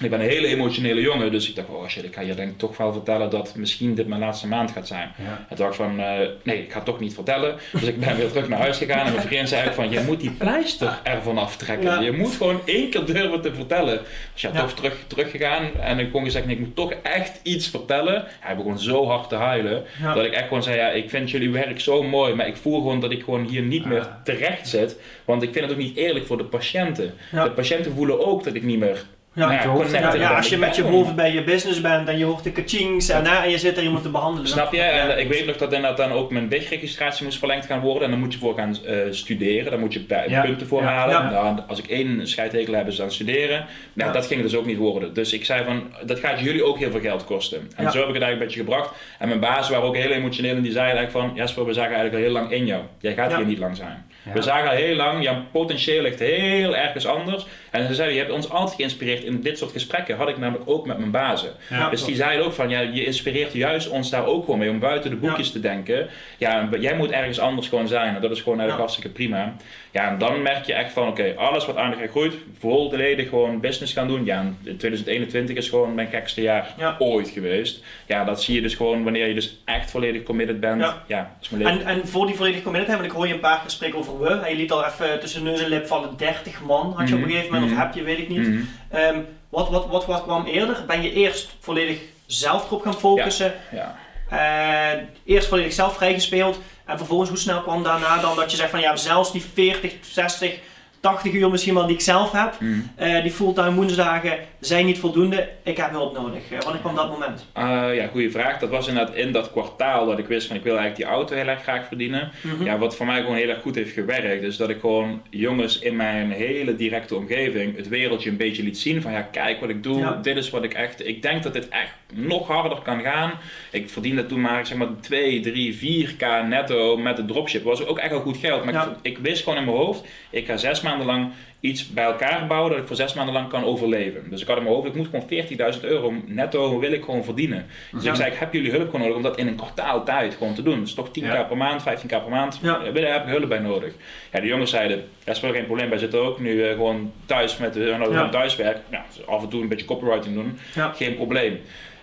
Ik ben een hele emotionele jongen, dus ik dacht, oh shit, ik ga je denk ik toch wel vertellen dat misschien dit mijn laatste maand gaat zijn.
Ja.
En toen dacht ik van, eh, nee, ik ga het toch niet vertellen. Dus ik ben weer terug naar huis gegaan en mijn vriend zei ook van, je moet die pleister ervan aftrekken.
Ja.
Je moet gewoon één keer durven te vertellen. Dus ja,
Ja.
toch terug, teruggegaan en ik kon gezegd, nee, ik moet toch echt iets vertellen. Hij begon zo hard te huilen, dat ik echt gewoon zei, ja, ik vind jullie werk zo mooi, maar ik voel gewoon dat ik gewoon hier niet meer terecht zit. Want ik vind het ook niet eerlijk voor de patiënten. De patiënten voelen ook dat ik niet meer
Ja,
nou
als je met je hoofd bij je business bent en je hoort de kachings en, en je zit er iemand te behandelen.
Snap je? En eh, ik weet nog dat inderdaad dan ook mijn wegregistratie moest verlengd gaan worden. En dan moet je voor gaan eh, studeren. Daar moet je punten voor halen. Nou, als ik één scheidhekel heb, is dan studeren. Nou, dat ging dus ook niet worden. Dus ik zei van, dat gaat jullie ook heel veel geld kosten. En zo heb ik het eigenlijk een beetje gebracht. En mijn baas waren ook heel emotioneel. En die zeiden eigenlijk van, Jasper, we zagen eigenlijk al heel lang in jou. Jij gaat hier niet lang zijn.
Ja.
We zagen al heel lang, jouw potentieel ligt heel ergens anders. En ze zeiden, je hebt ons altijd geïnspireerd in dit soort gesprekken. Had ik namelijk ook met mijn bazen.
Ja.
Dus die zeiden ook van, ja, je inspireert juist ons daar ook gewoon mee om buiten de boekjes te denken. Ja, jij moet ergens anders gewoon zijn en dat is gewoon eigenlijk hartstikke prima. Ja, en dan merk je echt van, oké, alles wat aardig groeit, volledig gewoon business gaan doen. Ja, en 2021 is gewoon mijn gekste jaar
Ja.
ooit geweest. Ja, dat zie je dus gewoon wanneer je dus echt volledig committed bent.
Ja.
Is mijn leven.
En, en voor die volledige committed hebben, ik hoor je een paar gesprekken over we. Je liet al even tussen neus en lip vallen 30 man, had je op een
Mhm.
gegeven moment,
Mhm.
of heb je, weet ik niet.
Mhm.
Ehm, wat, wat, wat, wat kwam eerder? Ben je eerst volledig zelf erop gaan focussen?
Ja.
Eh, eerst volledig zelf vrijgespeeld. En vervolgens, hoe snel kwam daarna dan dat je zegt van ja, zelfs die 40, 60, 80 uur misschien wel die ik zelf heb,
Mhm.
eh, die fulltime woensdagen zijn niet voldoende. Ik heb hulp nodig. Eh, wanneer kwam dat moment?
Eh, ja, goede vraag. Dat was inderdaad in dat kwartaal dat ik wist van ik wil eigenlijk die auto heel erg graag verdienen.
Mhm.
Ja, wat voor mij gewoon heel erg goed heeft gewerkt, is dat ik gewoon jongens in mijn hele directe omgeving het wereldje een beetje liet zien van ja, kijk wat ik doe,
Ja.
dit is wat ik echt, ik denk dat dit echt nog harder kan gaan. Ik verdiende toen maar zeg maar 2, 3, 4k netto met de dropship. was ook echt wel goed geld, maar
Ja.
ik, ik wist gewoon in mijn hoofd, ik ga zes maanden lang iets bij elkaar bouwen dat ik voor zes maanden lang kan overleven. Dus ik had in mijn hoofd, ik moet gewoon 14.000 euro netto wil ik gewoon verdienen. Dus
Ja.
ik zei, ik heb jullie hulp gewoon nodig om dat in een kwartaal tijd gewoon te doen. Dus toch 10k
Ja.
per maand, 15k per maand, daar heb ik hulp bij nodig. Ja, de jongens zeiden, daar is wel geen probleem, wij zitten ook nu eh, gewoon thuis met uh,
Ja.
thuiswerk. Ja, dus af en toe een beetje copywriting doen, geen probleem.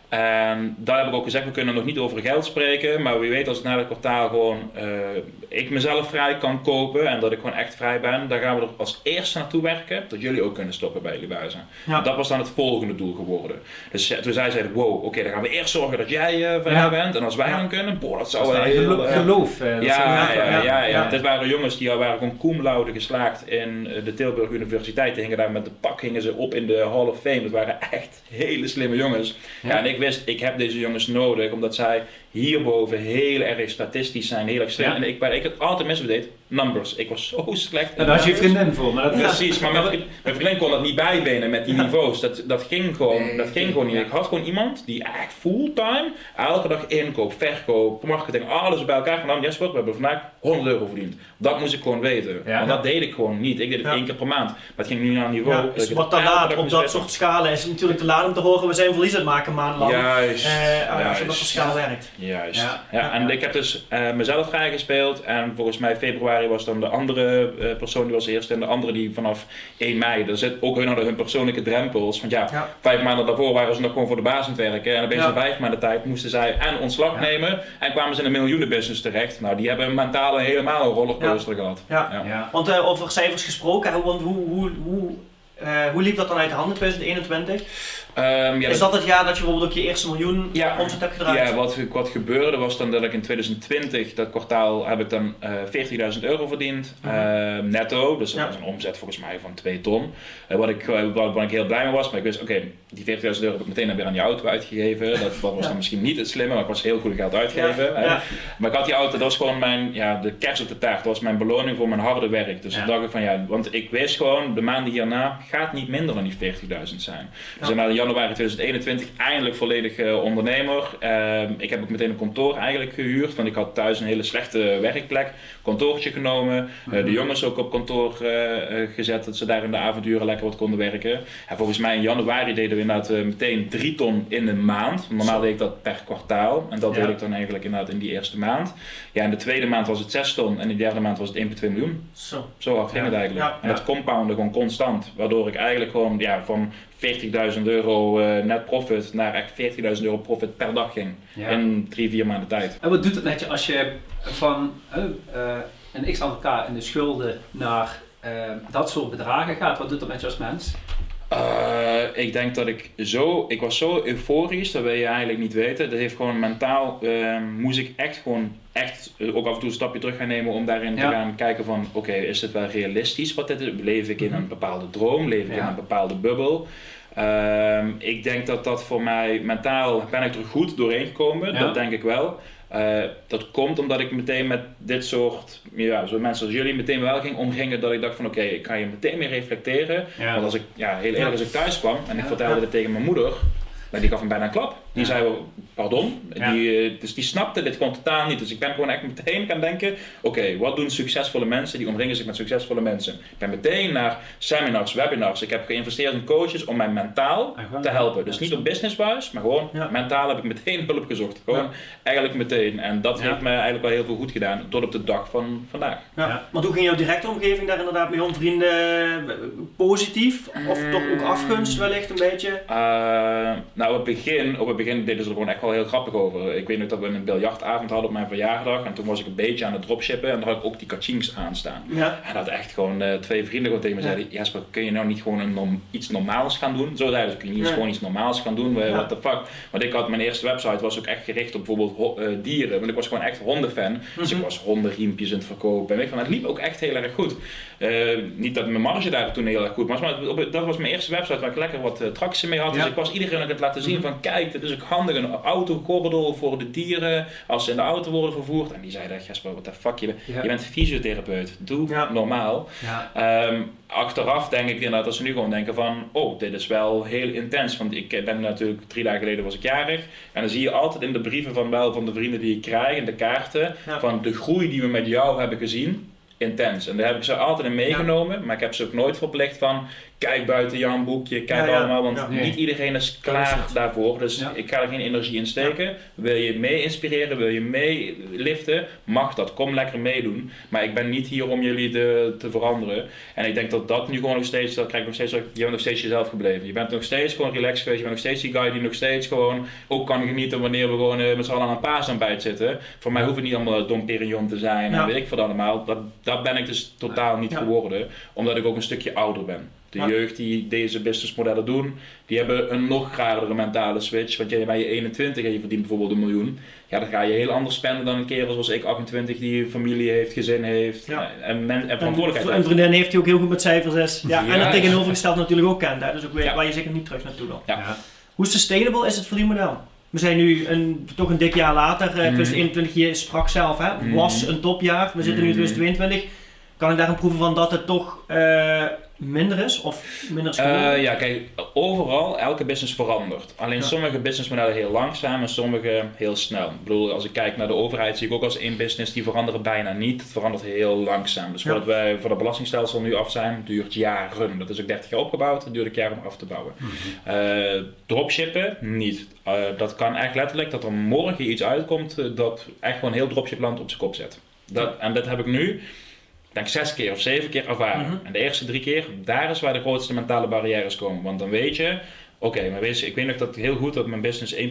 En daar heb ik ook gezegd, we kunnen nog niet over geld spreken, maar wie weet als ik na het kwartaal gewoon eh, ik mezelf vrij kan kopen en dat ik gewoon echt vrij ben, dan gaan we er als eerste naartoe werken dat jullie ook kunnen stoppen bij jullie buizen.
Ja.
Dat was dan het volgende doel geworden. Dus eh, toen zij zeiden, wow, oké, dan gaan we eerst zorgen dat jij eh vrij
Ja.
bent en als wij
Ja.
dan kunnen, boah, dat zou wel heel...
gelo- geloof. dat
ja, ja, ja, ja. Dit waren jongens die waren gewoon cum laude geslaagd in de Tilburg Universiteit. Die hingen daar met de pak hingen ze op in de Hall of Fame. Dat waren echt hele slimme jongens. Ja.
Ja.
en ik wist, ik heb deze jongens nodig, omdat zij hierboven heel erg statistisch zijn, heel erg slim.
Ja.
En ik, waar ik het altijd mis deed, numbers. Ik was zo slecht
daar had je vriendin voor. Maar dat,
Precies, maar mijn mijn vriendin kon dat niet bijbenen met die niveaus. Dat, dat ging gewoon,
Nee,
dat ging gewoon niet. Ik had gewoon iemand die echt fulltime elke dag inkoop, verkoop, marketing, alles bij elkaar gedaan. Jesper, we hebben vandaag 100 euro verdiend. Dat moest ik gewoon weten.
Ja.
Want dat deed ik gewoon niet. Ik deed het
Ja.
één keer per maand. Maar het ging nu naar een niveau.
Dus wat dan
elke
laat op dat
weten.
soort schalen is natuurlijk te laat om te horen, we zijn verlies aan het maken maandenlang.
Juist.
Eh, als je op dat soort schaal werkt.
Juist.
Ja.
Ja,
Ja,
en
ja.
ik heb dus eh, mezelf vrijgespeeld. En volgens mij februari was dan de andere eh, persoon die was eerst. En de andere die vanaf 1 mei. Er zit ook hun hadden hun persoonlijke drempels. Want ja,
Ja.
vijf maanden daarvoor waren ze nog gewoon voor de baas aan het werken. En opeens
Ja.
in vijf maanden tijd moesten zij en ontslag
Ja.
nemen. En kwamen ze in een miljoenenbusiness terecht. Nou, die hebben mentaal helemaal een rollercoaster gehad.
Ja.
Ja.
ja.
Want eh, over cijfers gesproken, hè, want hoe, hoe, hoe, eh, hoe liep dat dan uit de hand in 2021?
Ehm, ja,
is dat het jaar dat je bijvoorbeeld ook je eerste miljoen
Ja.
omzet hebt gedraaid?
Ja, wat, wat gebeurde was dan dat ik in 2020, dat kwartaal, heb ik dan eh 40.000 euro verdiend.
Mhm.
eh, netto, dus dat
Ja.
was een omzet volgens mij van 2 ton. Eh, wat ik, eh, waar, waar ik heel blij mee was, maar ik wist, oké, die 40.000 euro heb ik meteen dan weer aan die auto uitgegeven. Dat, was
Ja.
dan misschien niet het slimme, maar ik was heel goed geld uitgeven.
Ja,
hè.
ja.
Maar ik had die auto, dat was gewoon mijn, ja, de kers op de taart. Dat was mijn beloning voor mijn harde werk. Dus ik dacht ik van ja, want ik wist gewoon, de maanden hierna gaat niet minder dan die 40.000 zijn. Dus na januari 2021 eindelijk volledig eh, ondernemer. Ehm, ik heb ook meteen een kantoor eigenlijk gehuurd, want ik had thuis een hele slechte werkplek. Kantoortje genomen, eh,
Mhm.
de jongens ook op kantoor eh, gezet, dat ze daar in de avonduren lekker wat konden werken. En volgens mij in januari deden we inderdaad eh, meteen 3 ton in een maand. Normaal deed ik dat per kwartaal en dat
Ja.
deed ik dan eigenlijk inderdaad in die eerste maand. Ja, in de tweede maand was het 6 ton en in de derde maand was het 1,2 miljoen.
Zo.
Zo hard ging
Ja.
het eigenlijk.
Ja.
En dat compoundde gewoon constant. Waardoor ik eigenlijk gewoon ja, van 40.000 euro eh, net profit naar echt 40.000 euro profit per dag ging. In drie, vier maanden tijd.
En wat doet het met je als je van eh, een x aantal k in de schulden naar dat soort bedragen gaat? Wat doet dat met je als mens?
Eh, ik denk dat ik zo, ik was zo euforisch, dat wil je eigenlijk niet weten. Dat heeft gewoon mentaal, eh, moest ik echt gewoon, echt eh, ook af en toe een stapje terug gaan nemen om daarin
Ja.
te gaan kijken van, oké, is dit wel realistisch wat dit is? Leef ik in
Mhm.
een bepaalde droom? Leef ik in een bepaalde bubbel? Ehm, ik denk dat dat voor mij, mentaal ben ik er goed doorheen gekomen,
Ja.
dat denk ik wel. Eh, dat komt omdat ik meteen met dit soort, ja, zo mensen als jullie meteen wel ging omgingen dat ik dacht van oké, ik ga je meteen meer reflecteren. Want als ik, ja, heel eerlijk, als ik thuis kwam en ik vertelde dit tegen mijn moeder, maar die gaf hem bijna een klap. Die
Ja.
zei wel, pardon?
Ja.
Die, eh, dus die snapte dit gewoon totaal niet. Dus ik ben gewoon echt meteen gaan denken, oké, wat doen succesvolle mensen? Die omringen zich met succesvolle mensen. Ik ben meteen naar seminars, webinars. Ik heb geïnvesteerd in coaches om mij mentaal
gewoon,
te helpen. Dus
Ja,
niet op businessbuis, maar gewoon
Ja.
mentaal heb ik meteen hulp gezocht. Gewoon eigenlijk meteen. En dat
Ja.
heeft me eigenlijk wel heel veel goed gedaan, tot op de dag van vandaag.
Ja.
Ja.
Want hoe ging jouw directe omgeving daar inderdaad mee om? Vrienden eh, positief? Of toch ook afgunst wellicht een beetje?
Eh, nou, op het, begin, op het begin deden ze er gewoon echt wel heel grappig over. Ik weet nog dat we een biljartavond hadden op mijn verjaardag. En toen was ik een beetje aan het dropshippen. En daar had ik ook die kachings aanstaan.
Ja.
En dat echt gewoon eh, twee vrienden gewoon tegen me zeiden: Jasper, kun je nou niet gewoon een norm- iets normaals gaan doen? Zo zeiden ze: kun je niet gewoon iets normaals gaan doen?
Ja.
What the fuck? Want ik had mijn eerste website was ook echt gericht op bijvoorbeeld eh, dieren. Want ik was gewoon echt hondenfan. Dus ik
Mhm.
was hondenriempjes aan het verkopen. En je, van, het liep ook echt heel erg goed. Eh, niet dat mijn marge daar toen heel erg goed was, maar dat was mijn eerste website waar ik lekker wat tractie mee had. Dus ik was iedereen aan het laten zien
Mhm.
van kijk, dit is handig, een autocorridor voor de dieren als ze in de auto worden vervoerd. En die zeiden, Jasper, what the fuck, je, bent-
Ja.
je bent fysiotherapeut, doe
Ja.
normaal.
Ja.
Ehm, achteraf denk ik inderdaad dat ze nu gewoon denken van, oh, dit is wel heel intens. Want ik ben natuurlijk, drie dagen geleden was ik jarig. En dan zie je altijd in de brieven van wel van de vrienden die ik krijg, in de kaarten, van de groei die we met jou hebben gezien. intens. En daar heb ik ze altijd in meegenomen, maar ik heb ze ook nooit verplicht van kijk buiten jouw boekje, kijk
Ja, ja.
allemaal, want
Ja.
Niet iedereen is klaar daarvoor. Dus
Ja.
ik ga er geen energie in steken. Wil je mee inspireren, wil je mee liften, mag dat. Kom lekker meedoen. Maar ik ben niet hier om jullie te, te veranderen. En ik denk dat dat nu gewoon nog steeds, dat krijg ik nog steeds, je bent nog steeds jezelf gebleven. Je bent nog steeds gewoon relaxed geweest. Je bent nog steeds die guy die nog steeds gewoon ook kan genieten wanneer we gewoon eh, met z'n allen aan een paasontbijt zitten. Voor mij hoeft het niet allemaal Dom Perignon te zijn
Ja.
en weet ik wat allemaal. Dat, dat ben ik dus totaal niet
Ja.
geworden, omdat ik ook een stukje ouder ben. De
Ja.
jeugd die deze businessmodellen doen, die hebben een nog gradere mentale switch. Want jij bij je 21 en je verdient bijvoorbeeld een miljoen. Ja, dan ga je heel anders spenden dan een kerel zoals ik, 28, die familie heeft, gezin heeft
Ja.
en, men, en
Een,
verantwoordelijkheid
een
heeft.
vriendin heeft die ook heel goed met cijfers is. Ja, en dat tegenovergesteld natuurlijk ook kent. Hè? Dus ook weer
Ja.
waar je zeker niet terug naartoe wil.
Ja.
Hoe sustainable is het verdienmodel? We zijn nu een, toch een dik jaar later. eh, 2021 je sprak zelf, hè?
Mhm.
was een topjaar. We zitten nu in
Mhm.
2022. Kan ik daarin proeven van dat het toch eh, minder is? Of minder is geworden?
Eh, ja, kijk, overal, elke business verandert. Alleen
Ja.
sommige businessmodellen heel langzaam en sommige heel snel. Ik bedoel, als ik kijk naar de overheid, zie ik ook als één business, die veranderen bijna niet. Het verandert heel langzaam. Dus
Ja.
voordat wij voor het belastingstelsel nu af zijn, duurt jaren. Dat is ook 30 jaar opgebouwd, het duurt een jaar om af te bouwen. Eh, dropshippen, niet. Eh, dat kan echt letterlijk dat er morgen iets uitkomt dat echt gewoon heel dropshipland op zijn kop zet. Dat, en dat heb ik nu, denk ik, zes keer of zeven keer ervaren.
Mhm.
En de eerste drie keer, daar is waar de grootste mentale barrières komen. Want dan weet je, oké, maar je, ik weet nog dat heel goed dat mijn business 1,2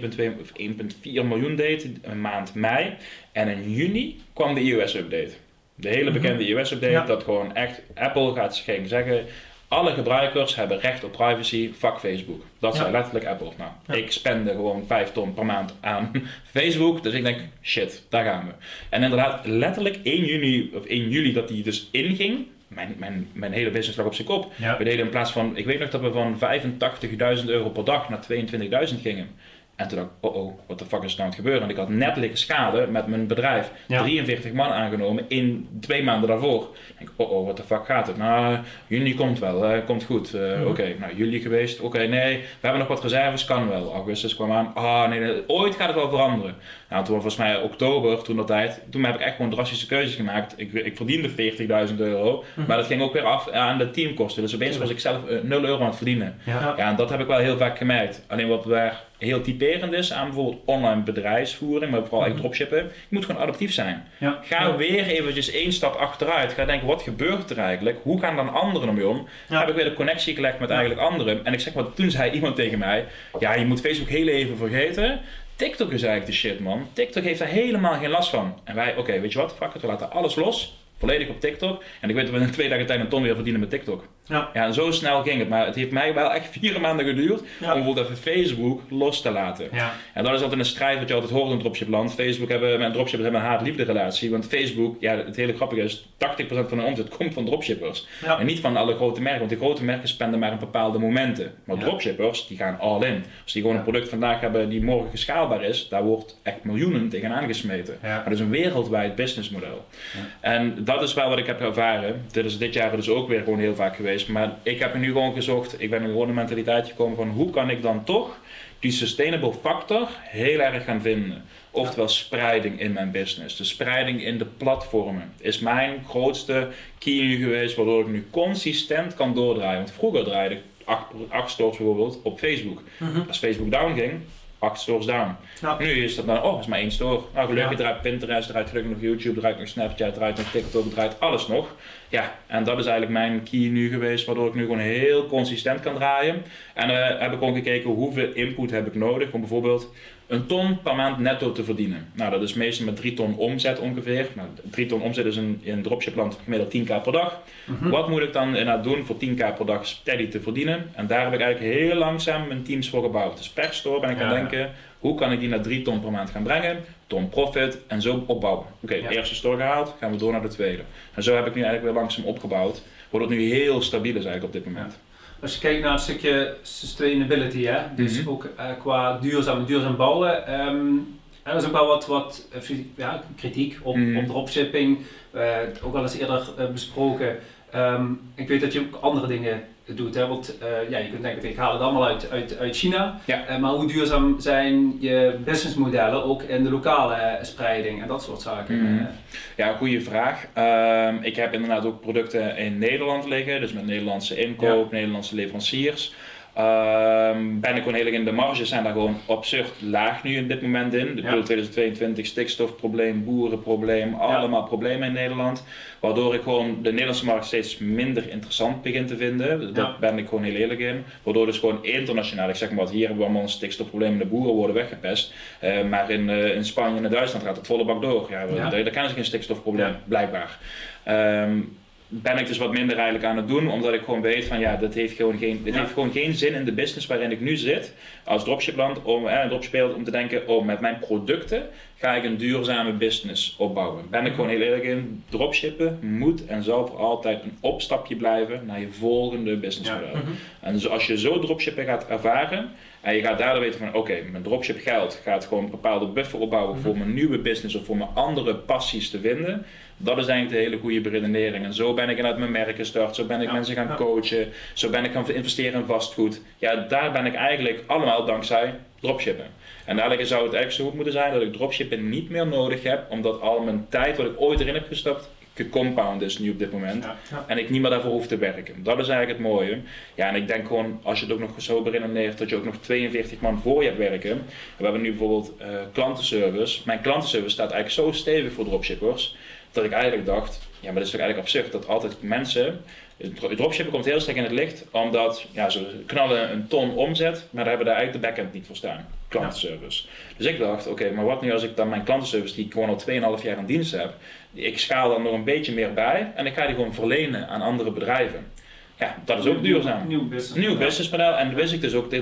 of 1,4 miljoen deed een maand mei. En in juni kwam de iOS-update. De hele
Mhm.
bekende iOS-update,
Ja.
dat gewoon echt, Apple gaat ging zeggen, alle gebruikers hebben recht op privacy, fuck Facebook. Dat
Ja.
zei letterlijk Apple. Nou,
Ja.
ik spende gewoon 5 ton per maand aan Facebook, dus ik denk, shit, daar gaan we. En inderdaad, letterlijk 1 juni, of 1 juli dat die dus inging, mijn, mijn, mijn hele business lag op zijn kop.
Ja.
We deden in plaats van, ik weet nog dat we van 85.000 euro per dag naar 22.000 gingen. En toen dacht ik, oh oh, wat de fuck is er nou aan het gebeuren? En ik had net liggen schade met mijn bedrijf.
Ja.
43 man aangenomen in twee maanden daarvoor. Ik denk, oh oh, wat de fuck gaat het? Nou, juni komt wel, komt goed. Eh,
Mhm.
Oké, nou juli geweest. Oké, nee, we hebben nog wat reserves, kan wel. Augustus kwam aan. Ah nee, nee, ooit gaat het wel veranderen. Nou, toen volgens mij oktober, toen dat tijd, toen heb ik echt gewoon drastische keuzes gemaakt. Ik, ik verdiende 40.000 euro,
Mhm.
maar dat ging ook weer af aan de teamkosten. Dus opeens was ik zelf eh, 0 euro aan het verdienen.
Ja.
Ja, en dat heb ik wel heel vaak gemerkt. Alleen wat daar heel typerend is aan bijvoorbeeld online bedrijfsvoering, maar vooral
Mhm.
dropshippen, je moet gewoon adaptief zijn.
Ja.
Ga
Ja.
weer eventjes één stap achteruit. Ga denken, wat gebeurt er eigenlijk? Hoe gaan dan anderen ermee om?
Ja.
Heb ik weer de connectie gelegd met eigenlijk anderen. En ik zeg maar, toen zei iemand tegen mij, ja, je moet Facebook heel even vergeten. TikTok is eigenlijk de shit, man. TikTok heeft er helemaal geen last van. En wij, oké, weet je wat, fuck it, we laten alles los. Volledig op TikTok. En ik weet dat we in twee dagen tijd een ton weer verdienen met TikTok.
Ja.
Ja, en zo snel ging het. Maar het heeft mij wel echt vier maanden geduurd
Ja.
om bijvoorbeeld even Facebook los te laten.
Ja.
En dat is altijd een strijd wat je altijd hoort in dropshipland. Facebook hebben, met dropshippers hebben een haat-liefde relatie. Want Facebook, ja, het hele grappige is, 80% van de omzet komt van dropshippers.
Ja.
En niet van alle grote merken, want die grote merken spenden maar in bepaalde momenten. Maar dropshippers, die gaan all in. Als die gewoon een product vandaag hebben die morgen geschaalbaar is, daar wordt echt miljoenen tegenaan gesmeten.
Ja.
Maar dat is een wereldwijd businessmodel.
Ja.
En dat is wel wat ik heb ervaren. Dit is dit jaar dus ook weer gewoon heel vaak geweest. Maar ik heb er nu gewoon gezocht, ik ben in gewoon een mentaliteit gekomen van hoe kan ik dan toch die sustainable factor heel erg gaan vinden. Oftewel spreiding in mijn business. De spreiding in de platformen is mijn grootste key nu geweest, waardoor ik nu consistent kan doordraaien. Want vroeger draaide ik acht, acht stores bijvoorbeeld op Facebook.
Mhm.
Als Facebook down ging, acht stores down.
Ja.
Nu is dat dan, oh, is maar één store. Nou, gelukkig draait Pinterest, draait gelukkig nog YouTube, draait nog Snapchat, draait nog TikTok, draait alles nog. Ja, en dat is eigenlijk mijn key nu geweest, waardoor ik nu gewoon heel consistent kan draaien. En eh, heb ik gewoon gekeken hoeveel input heb ik nodig om bijvoorbeeld een ton per maand netto te verdienen. Nou, dat is meestal met 3 ton omzet ongeveer. Nou, 3 ton omzet is in, in dropshipland gemiddeld 10k per dag.
Mhm.
Wat moet ik dan inderdaad doen voor 10k per dag steady te verdienen? En daar heb ik eigenlijk heel langzaam mijn teams voor gebouwd. Dus per store ben ik aan het denken, hoe kan ik die naar 3 ton per maand gaan brengen? Ton profit en zo opbouwen. Oké,
Ja.
de eerste store gehaald, gaan we door naar de tweede. En zo heb ik nu eigenlijk weer langzaam opgebouwd. Waardoor het nu heel stabiel is eigenlijk op dit moment.
Als je kijkt naar het stukje sustainability, hè? dus
Mhm.
ook eh, qua duurzaam, duurzaam bouwen, ehm, en er is ook wel wat, wat eh, ja, kritiek op,
Mhm.
op dropshipping, eh, ook al eens eerder besproken. Ehm, ik weet dat je ook andere dingen doet. Hè? Want eh, ja, je kunt denken, ik haal het allemaal uit, uit, uit China.
Ja.
Eh, maar hoe duurzaam zijn je businessmodellen ook in de lokale eh, spreiding en dat soort zaken?
Mhm. Ja, goede vraag. Ehm, ik heb inderdaad ook producten in Nederland liggen, dus met Nederlandse inkoop, Nederlandse leveranciers. Ehm, ben ik gewoon heel erg in de marges zijn daar gewoon absurd laag nu in dit moment in. Ik
Ja.
bedoel 2022 stikstofprobleem, boerenprobleem, allemaal problemen in Nederland. Waardoor ik gewoon de Nederlandse markt steeds minder interessant begin te vinden. Daar
Ja.
ben ik gewoon heel eerlijk in. Waardoor dus gewoon internationaal, ik zeg maar wat, hier hebben we allemaal een stikstofprobleem en de boeren worden weggepest. Eh, maar in, eh, in Spanje en in Duitsland gaat het volle bak door. Ja. Daar, daar kennen ze geen stikstofprobleem, blijkbaar. Ehm, ben ik dus wat minder eigenlijk aan het doen, omdat ik gewoon weet van ja, dat heeft gewoon geen, dit
Ja.
heeft gewoon geen zin in de business waarin ik nu zit als dropshipland, om, eh, dropshippers, om te denken, oh met mijn producten ga ik een duurzame business opbouwen. Ben ik gewoon heel eerlijk in, dropshippen moet en zal voor altijd een opstapje blijven naar je volgende businessmodel.
Ja.
Mhm.
En dus als je zo dropshippen gaat ervaren en je gaat daardoor weten van oké, mijn dropship geld gaat gewoon een bepaalde buffer opbouwen voor mijn nieuwe business of voor mijn andere passies te vinden. Dat is eigenlijk de hele goede beredenering. En zo ben ik inderdaad mijn merken gestart, zo ben ik
Ja,
mensen gaan
ja.
coachen, zo ben ik gaan investeren in vastgoed. Ja, daar ben ik eigenlijk allemaal dankzij dropshippen. En eigenlijk zou het eigenlijk zo goed moeten zijn dat ik dropshippen niet meer nodig heb, omdat al mijn tijd wat ik ooit erin heb gestapt, gecompound is nu op dit moment.
Ja.
Ja.
En ik niet meer daarvoor hoef te werken. Dat is eigenlijk het mooie. Ja, en ik denk gewoon, als je het ook nog zo beredeneert, dat je ook nog 42 man voor je hebt werken. We hebben nu bijvoorbeeld eh, klantenservice. Mijn klantenservice staat eigenlijk zo stevig voor dropshippers, dat ik eigenlijk dacht, ja, maar dat is toch eigenlijk absurd dat altijd mensen... Het dropshippen komt heel sterk in het licht, omdat ja, ze knallen een ton omzet, maar daar hebben daar eigenlijk de backend niet voor staan. Klantenservice. Dus ik dacht, oké, maar wat nu als ik dan mijn klantenservice, die ik gewoon al 2,5 jaar in dienst heb, ik schaal dan nog een beetje meer bij en ik ga die gewoon verlenen aan andere bedrijven. Ja, dat is ook duurzaam.
Nieuw business.
Nieuw businessmodel en wist ik dus ook,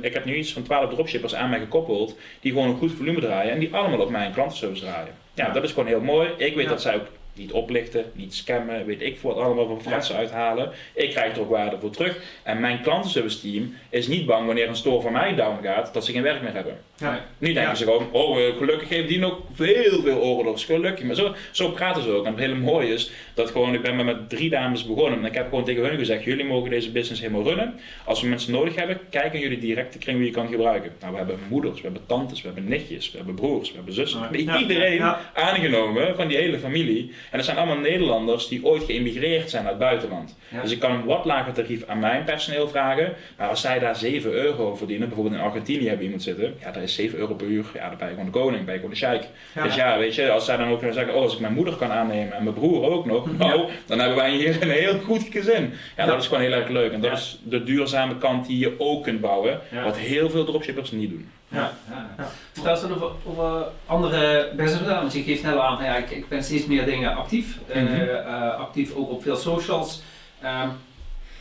ik heb nu iets van 12 dropshippers aan mij gekoppeld, die gewoon een goed volume draaien en die allemaal op mijn klantenservice draaien. Ja, dat is gewoon heel mooi. Ik weet dat zij ook niet oplichten, niet scammen, weet ik voor wat allemaal van fratsen uithalen. Ik krijg er ook waarde voor terug. En mijn klantenservice team is niet bang wanneer een store van mij down gaat, dat ze geen werk meer hebben.
Ja.
Nu denken
Ja.
ze gewoon, oh eh, gelukkig geven die nog veel veel orders, gelukkig. Maar zo, zo praten ze ook. En het hele mooie is dat gewoon, ik ben maar met drie dames begonnen. En ik heb gewoon tegen hun gezegd, jullie mogen deze business helemaal runnen. Als we mensen nodig hebben, kijk in jullie directe kring wie je kan gebruiken. Nou, we hebben moeders, we hebben tantes, we hebben nichtjes, we hebben broers, we hebben zussen. We hebben
Ja.
Iedereen
Ja.
aangenomen van die hele familie. En dat zijn allemaal Nederlanders die ooit geïmmigreerd zijn uit het buitenland.
Ja.
Dus ik kan een wat lager tarief aan mijn personeel vragen. Maar als zij daar 7 euro verdienen, bijvoorbeeld in Argentinië hebben iemand zitten. Ja, dat is 7 euro per uur. Ja, dan ben je gewoon de koning, ben je gewoon de sheik.
Ja.
Dus ja, weet je, als zij dan ook zeggen, oh, als ik mijn moeder kan aannemen en mijn broer ook nog, nou, dan hebben wij hier een heel goed gezin. Ja, dat is gewoon heel erg leuk. En dat is de duurzame kant die je ook kunt bouwen, wat heel veel dropshippers niet doen.
Ja. Vertel eens over, over andere businessmodellen, want je geeft net al aan van ja, ik, ik ben steeds meer dingen actief. Eh, actief ook op veel socials. Ehm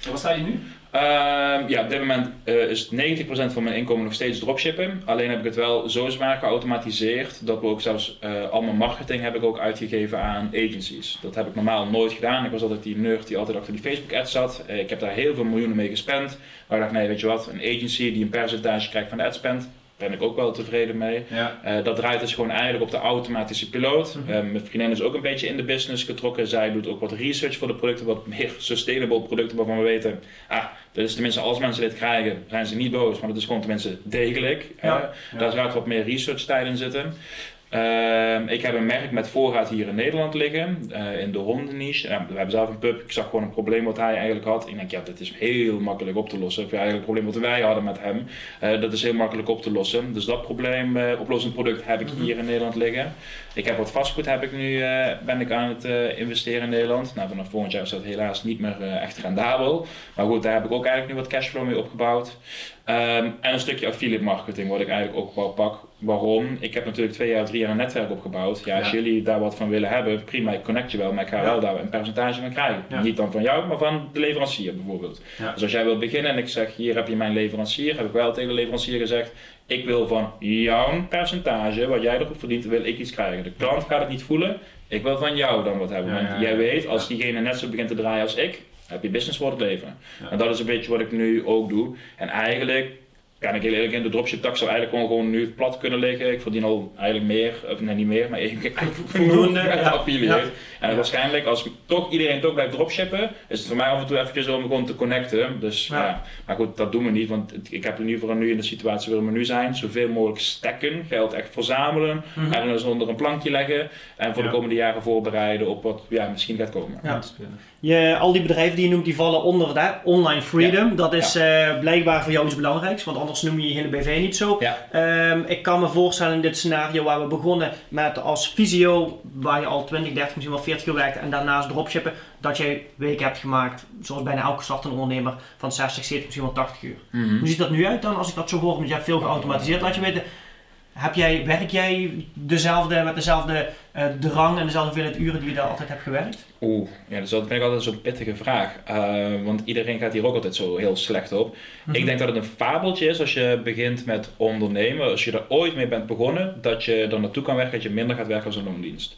waar sta je nu?
Ehm, ja, op dit moment eh, is 90% van mijn inkomen nog steeds dropshippen. Alleen heb ik het wel zo zwaar geautomatiseerd dat we ook zelfs al mijn marketing heb ik ook uitgegeven aan agencies. Dat heb ik normaal nooit gedaan. Ik was altijd die nerd die altijd achter die Facebook ads zat. Ik heb daar heel veel miljoenen mee gespend. Maar ik dacht, nee, weet je wat, een agency die een percentage krijgt van de adspend, ben ik ook wel tevreden mee.
Ja.
Eh, dat draait dus gewoon eigenlijk op de automatische piloot.
Mhm.
Eh, mijn vriendin is ook een beetje in de business getrokken. Zij doet ook wat research voor de producten, wat meer sustainable producten waarvan we weten, ah, dat is tenminste als mensen dit krijgen, zijn ze niet boos, maar dat is gewoon tenminste degelijk.
Ja.
Eh, Daar gaat wat meer research tijd in zitten. Ehm, ik heb een merk met voorraad hier in Nederland liggen, eh, in de hondenniche. Ja, we hebben zelf een pup. Ik zag gewoon een probleem wat hij eigenlijk had. Ik denk, ja, dit is heel makkelijk op te lossen. Of ja, eigenlijk een probleem wat wij hadden met hem. Eh, dat is heel makkelijk op te lossen. Dus dat probleem, eh, oplossend product, heb ik
Mhm.
hier in Nederland liggen. Ik heb wat vastgoed, heb ik nu, ben ik aan het investeren in Nederland. Nou, vanaf volgend jaar is dat helaas niet meer echt rendabel. Maar goed, daar heb ik ook eigenlijk nu wat cashflow mee opgebouwd. Ehm, en een stukje affiliate marketing, wat ik eigenlijk ook wel pak. Waarom? Ik heb natuurlijk twee jaar, drie jaar een netwerk opgebouwd. Ja, als
Ja.
jullie daar wat van willen hebben, prima, ik connect je wel, maar ik ga
Ja.
wel daar een percentage van krijgen.
Ja.
Niet dan van jou, maar van de leverancier bijvoorbeeld. Dus als jij wilt beginnen en ik zeg, hier heb je mijn leverancier, heb ik wel tegen de leverancier gezegd, ik wil van jouw percentage, wat jij erop verdient, wil ik iets krijgen. De klant gaat het niet voelen, ik wil van jou dan wat hebben. Want jij weet, als diegene net zo begint te draaien als ik, heb je business voor het leven. En dat is een beetje wat ik nu ook doe. En eigenlijk ja, en ik heel eerlijk in de dropship tak zou eigenlijk gewoon, gewoon nu plat kunnen liggen. Ik verdien al eigenlijk meer, of nee niet meer, maar ik
voldoende
met
ja.
affiliate.
Ja.
En waarschijnlijk als toch iedereen toch blijft dropshippen, is het voor mij af en toe eventjes om gewoon te connecten. Dus ja.
Ja.
maar goed, dat doen we niet, want ik heb in ieder geval nu in de situatie waar we nu zijn, zoveel mogelijk stekken, geld echt verzamelen,
Mhm.
en dus onder een plankje leggen en voor
Ja.
de komende jaren voorbereiden op wat ja, misschien gaat komen.
Ja. Je, al die bedrijven die je noemt, die vallen onder de online freedom. Dat is eh, blijkbaar voor jou iets belangrijks, want anders noem je je hele BV niet zo.
Ja.
Ehm, ik kan me voorstellen in dit scenario waar we begonnen met als fysio, waar je al 20, 30, misschien wel 40 uur werkt en daarnaast dropshippen, dat jij weken hebt gemaakt, zoals bijna elke startende ondernemer, van 60, 70, misschien wel 80 uur.
Mhm.
Hoe ziet dat nu uit dan, als ik dat zo hoor? Want je hebt veel geautomatiseerd, laat je weten. Heb jij, werk jij dezelfde, met dezelfde eh, drang en dezelfde hoeveelheid uren die je daar altijd hebt gewerkt?
Oeh, ja, dus dat vind ik altijd zo'n pittige vraag. Eh, want iedereen gaat hier ook altijd zo heel slecht op.
Mhm.
Ik denk dat het een fabeltje is als je begint met ondernemen. Als je er ooit mee bent begonnen, dat je er naartoe kan werken, dat je minder gaat werken als een loondienst.